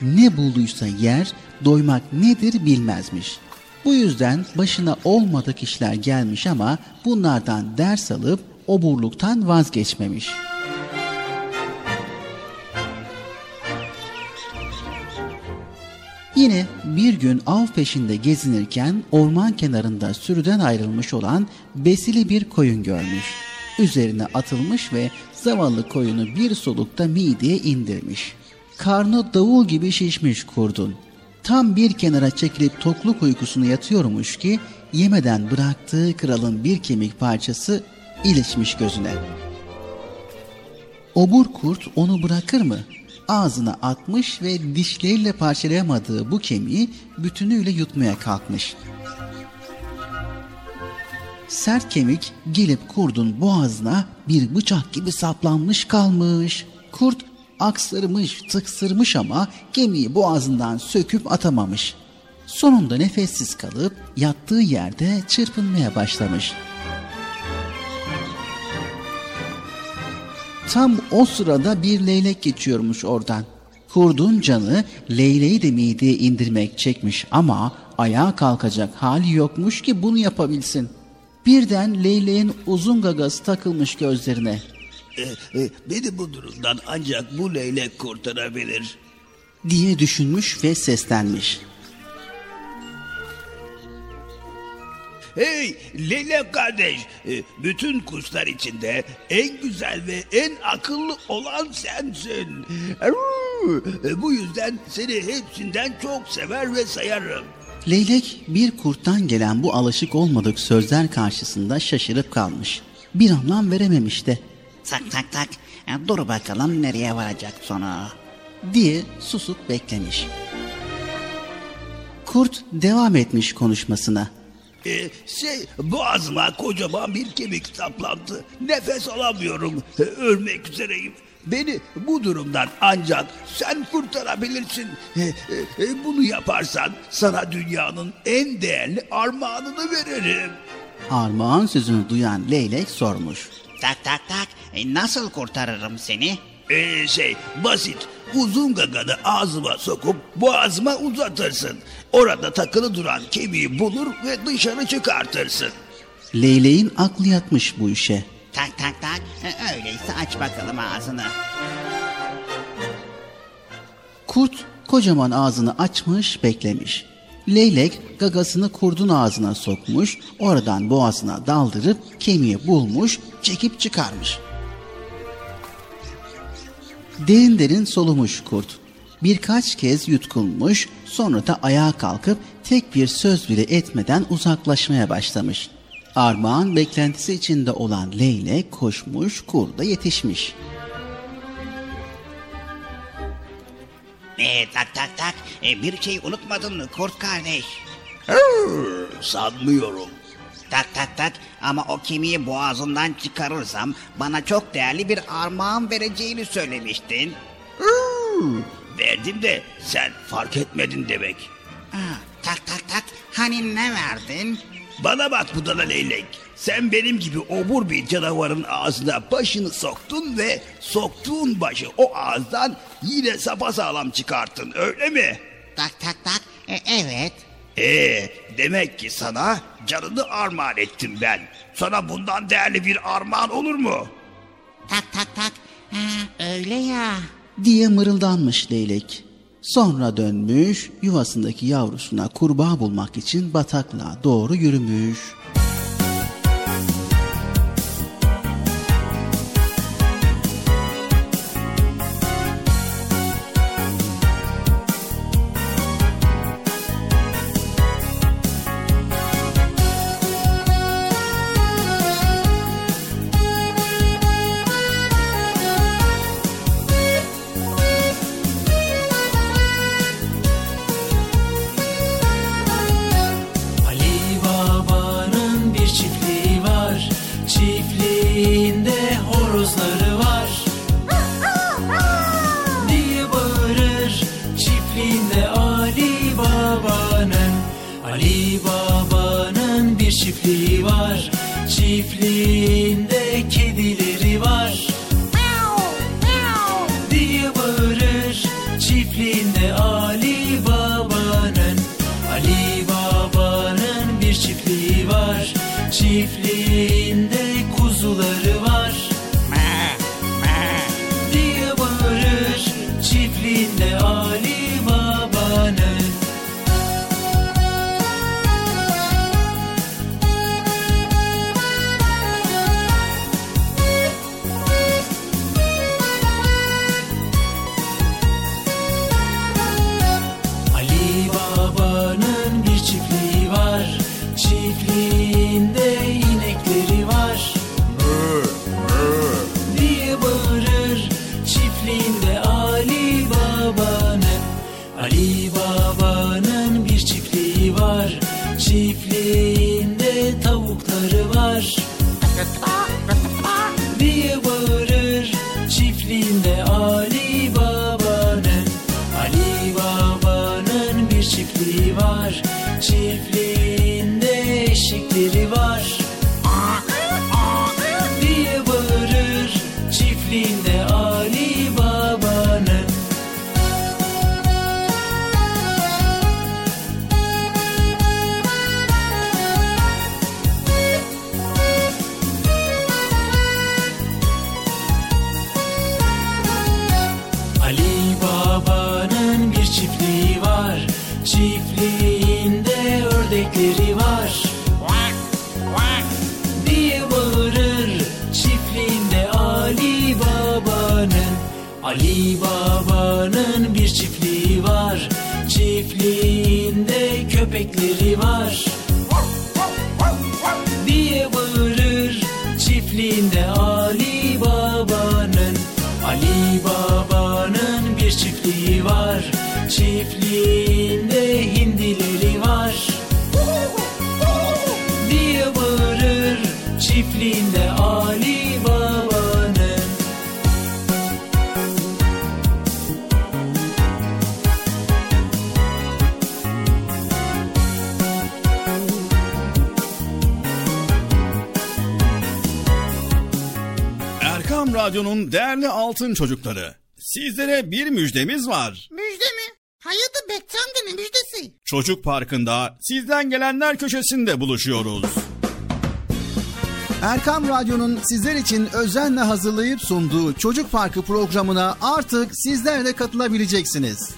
Ne bulduysa yer, doymak nedir bilmezmiş. Bu yüzden başına olmadık işler gelmiş ama bunlardan ders alıp oburluktan vazgeçmemiş. Yine bir gün av peşinde gezinirken orman kenarında sürüden ayrılmış olan besili bir koyun görmüş. Üzerine atılmış ve zavallı koyunu bir solukta mideye indirmiş. Karnı davul gibi şişmiş kurdun. Tam bir kenara çekilip tokluk uykusunu yatıyormuş ki yemeden bıraktığı kralın bir kemik parçası ilişmiş gözüne. Obur kurt onu bırakır mı? Ağzına atmış ve dişleriyle parçalayamadığı bu kemiği bütünüyle yutmaya kalkmış. Sert kemik gelip kurdun boğazına bir bıçak gibi saplanmış kalmış. Kurt aksırmış, tıksırmış ama gemiyi boğazından söküp atamamış. Sonunda nefessiz kalıp yattığı yerde çırpınmaya başlamış. Tam o sırada bir leylek geçiyormuş oradan. Kurdun canı leyleği de mideye indirmek çekmiş ama ayağa kalkacak hali yokmuş ki bunu yapabilsin. Birden leyleğin uzun gagası takılmış gözlerine. E, e, beni bu durumdan ancak bu leylek kurtarabilir. Diye düşünmüş ve seslenmiş. Hey leylek kardeş, e, bütün kuşlar içinde en güzel ve en akıllı olan sensin. Bu yüzden seni hepsinden çok sever ve sayarım. Leylek bir kurttan gelen bu alışık olmadık sözler karşısında şaşırıp kalmış. Bir anlam verememiş de. Tak tak tak. E, dur bakalım nereye varacak sonu. Diye susup beklemiş. Kurt devam etmiş konuşmasına. Ee, şey boğazıma kocaman bir kemik saplandı. Nefes alamıyorum. Ee, ölmek üzereyim. Beni bu durumdan ancak sen kurtarabilirsin. Ee, e, bunu yaparsan sana dünyanın en değerli armağanını veririm. Armağan sözünü duyan leylek sormuş. Tak tak tak. E, nasıl kurtarırım seni? Ee, şey basit. Uzun gaganı ağzıma sokup boğazıma uzatırsın. Orada takılı duran kemiği bulur ve dışarı çıkartırsın. Leyleğin aklı yatmış bu işe. Tak tak tak. E, öyleyse aç bakalım ağzını. Kurt kocaman ağzını açmış beklemiş. Leylek gagasını kurdun ağzına sokmuş, oradan boğazına daldırıp kemiği bulmuş, çekip çıkarmış. Derin derin solumuş kurt. Birkaç kez yutkunmuş, sonra da ayağa kalkıp tek bir söz bile etmeden uzaklaşmaya başlamış. Armağan beklentisi içinde olan leylek koşmuş, kurda yetişmiş. E, tak tak tak. E, bir şey unutmadın mı kurt kardeş? Sanmıyorum. Tak tak tak ama o kemiği boğazından çıkarırsam bana çok değerli bir armağan vereceğini söylemiştin. Verdim de sen fark etmedin demek. Aa, tak tak tak hani ne verdin? Bana bak budala leylek. Sen benim gibi obur bir canavarın ağzına başını soktun ve soktuğun başı o ağızdan yine sapasağlam çıkarttın öyle mi? Tak tak tak e, evet. Ee, demek ki sana canını armağan ettim ben. Sana bundan değerli bir armağan olur mu? Tak tak tak ha, öyle ya. Diye mırıldanmış leylek. Sonra dönmüş yuvasındaki yavrusuna kurbağa bulmak için bataklığa doğru yürümüş. Çiftliği var. Çiftliğinde ördekleri var. Diye bağırır Çiftliğinde Ali Baba'nın. Ali Baba'nın bir çiftliği var. Çiftliğinde köpekleri var. Diye bağırır Çiftliğinde Ali Çiftliğinde hindileri var diye bağırır Çiftliğinde Ali Baba'nın Erkam Radyo'nun değerli altın çocukları. Sizlere bir müjdemiz var. Müjde ne müjdesi? Çocuk Parkı'nda sizden gelenler köşesinde buluşuyoruz. Erkam Radyo'nun sizler için özenle hazırlayıp sunduğu Çocuk Parkı programına artık sizler de katılabileceksiniz.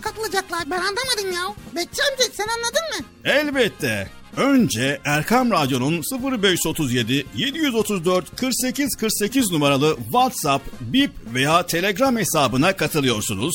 Nasıl katılacaklar ben anlamadım ya. Bekçi amca sen anladın mı? Elbette. Önce Erkam Radyo'nun 0537 734 48 48 numaralı WhatsApp, Bip veya Telegram hesabına katılıyorsunuz.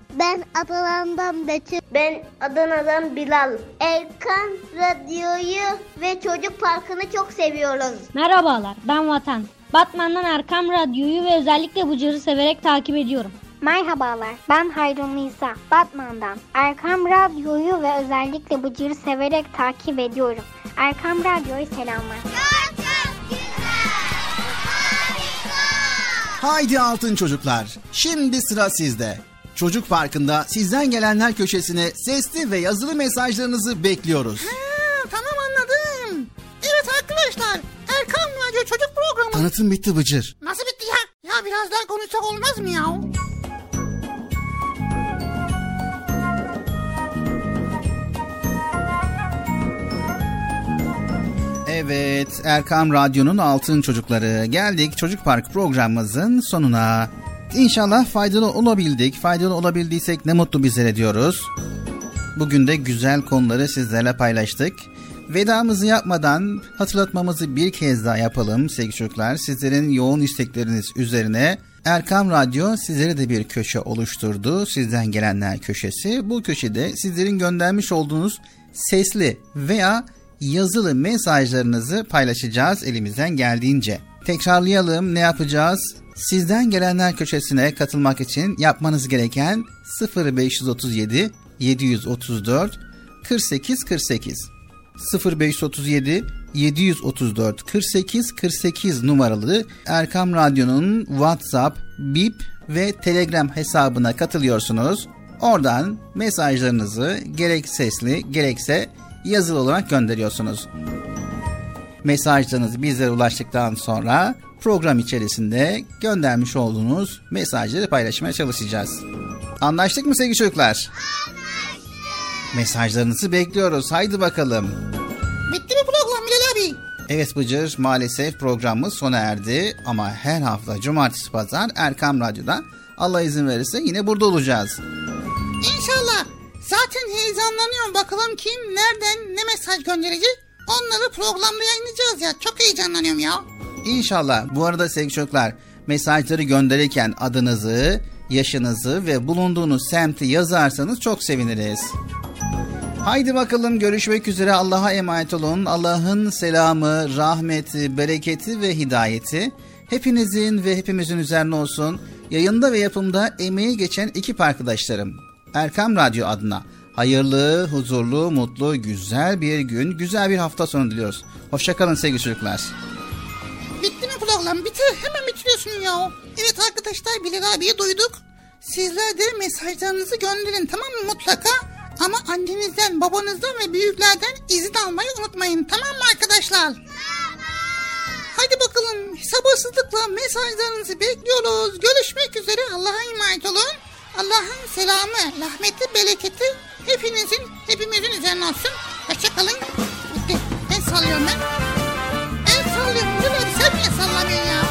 Ben Adana'dan Betül. Ben Adana'dan Bilal. Erkan Radyo'yu ve Çocuk Parkı'nı çok seviyoruz. Merhabalar ben Vatan. Batman'dan Erkam Radyo'yu ve özellikle Bıcır'ı severek takip ediyorum. Merhabalar, ben Hayrun Nisa, Batman'dan. Erkam Radyo'yu ve özellikle Bıcır'ı severek takip ediyorum. Erkam Radyo'ya selamlar. Haydi altın çocuklar. Şimdi sıra sizde. Çocuk Parkı'nda sizden gelenler köşesine sesli ve yazılı mesajlarınızı bekliyoruz. Ha, tamam anladım. Evet arkadaşlar Erkan Radyo Çocuk Programı. Tanıtım bitti Bıcır. Nasıl bitti ya? Ya biraz daha konuşsak olmaz mı ya? Evet, Erkam Radyo'nun Altın Çocukları. Geldik Çocuk Park programımızın sonuna. İnşallah faydalı olabildik. Faydalı olabildiysek ne mutlu bizlere diyoruz. Bugün de güzel konuları sizlerle paylaştık. Vedamızı yapmadan hatırlatmamızı bir kez daha yapalım sevgili çocuklar. Sizlerin yoğun istekleriniz üzerine Erkam Radyo sizlere de bir köşe oluşturdu. Sizden gelenler köşesi. Bu köşede sizlerin göndermiş olduğunuz sesli veya yazılı mesajlarınızı paylaşacağız elimizden geldiğince. Tekrarlayalım ne yapacağız? Sizden gelenler köşesine katılmak için yapmanız gereken 0537 734 48 48 0537 734 48 48 numaralı Erkam Radyo'nun WhatsApp, Bip ve Telegram hesabına katılıyorsunuz. Oradan mesajlarınızı gerek sesli gerekse yazılı olarak gönderiyorsunuz. Mesajlarınız bizlere ulaştıktan sonra program içerisinde göndermiş olduğunuz mesajları paylaşmaya çalışacağız. Anlaştık mı sevgili çocuklar? Mesajlarınızı bekliyoruz. Haydi bakalım. Bitti mi program Bilal abi? Evet Bıcır maalesef programımız sona erdi ama her hafta cumartesi pazar Erkam Radyo'da Allah izin verirse yine burada olacağız. İnşallah. Zaten heyecanlanıyorum. Bakalım kim, nereden, ne mesaj gönderecek? Onları programda yayınlayacağız ya. Çok heyecanlanıyorum ya. İnşallah. Bu arada sevgili çocuklar mesajları gönderirken adınızı, yaşınızı ve bulunduğunuz semti yazarsanız çok seviniriz. Haydi bakalım görüşmek üzere Allah'a emanet olun. Allah'ın selamı, rahmeti, bereketi ve hidayeti hepinizin ve hepimizin üzerine olsun. Yayında ve yapımda emeği geçen ekip arkadaşlarım. Erkam Radyo adına hayırlı, huzurlu, mutlu, güzel bir gün, güzel bir hafta sonu diliyoruz. Hoşçakalın sevgili çocuklar. Program? Bitir. Hemen bitiriyorsun ya. Evet arkadaşlar Bilal abiyi duyduk. Sizler de mesajlarınızı gönderin tamam mı mutlaka? Ama annenizden, babanızdan ve büyüklerden izin almayı unutmayın. Tamam mı arkadaşlar? Hadi bakalım sabırsızlıkla mesajlarınızı bekliyoruz. Görüşmek üzere. Allah'a emanet olun. Allah'ın selamı, rahmeti, bereketi hepinizin, hepimizin üzerine olsun. Hoşçakalın. Bitti. El sallıyorum ben. El sallıyorum. Dur abi sen niye sallamıyorsun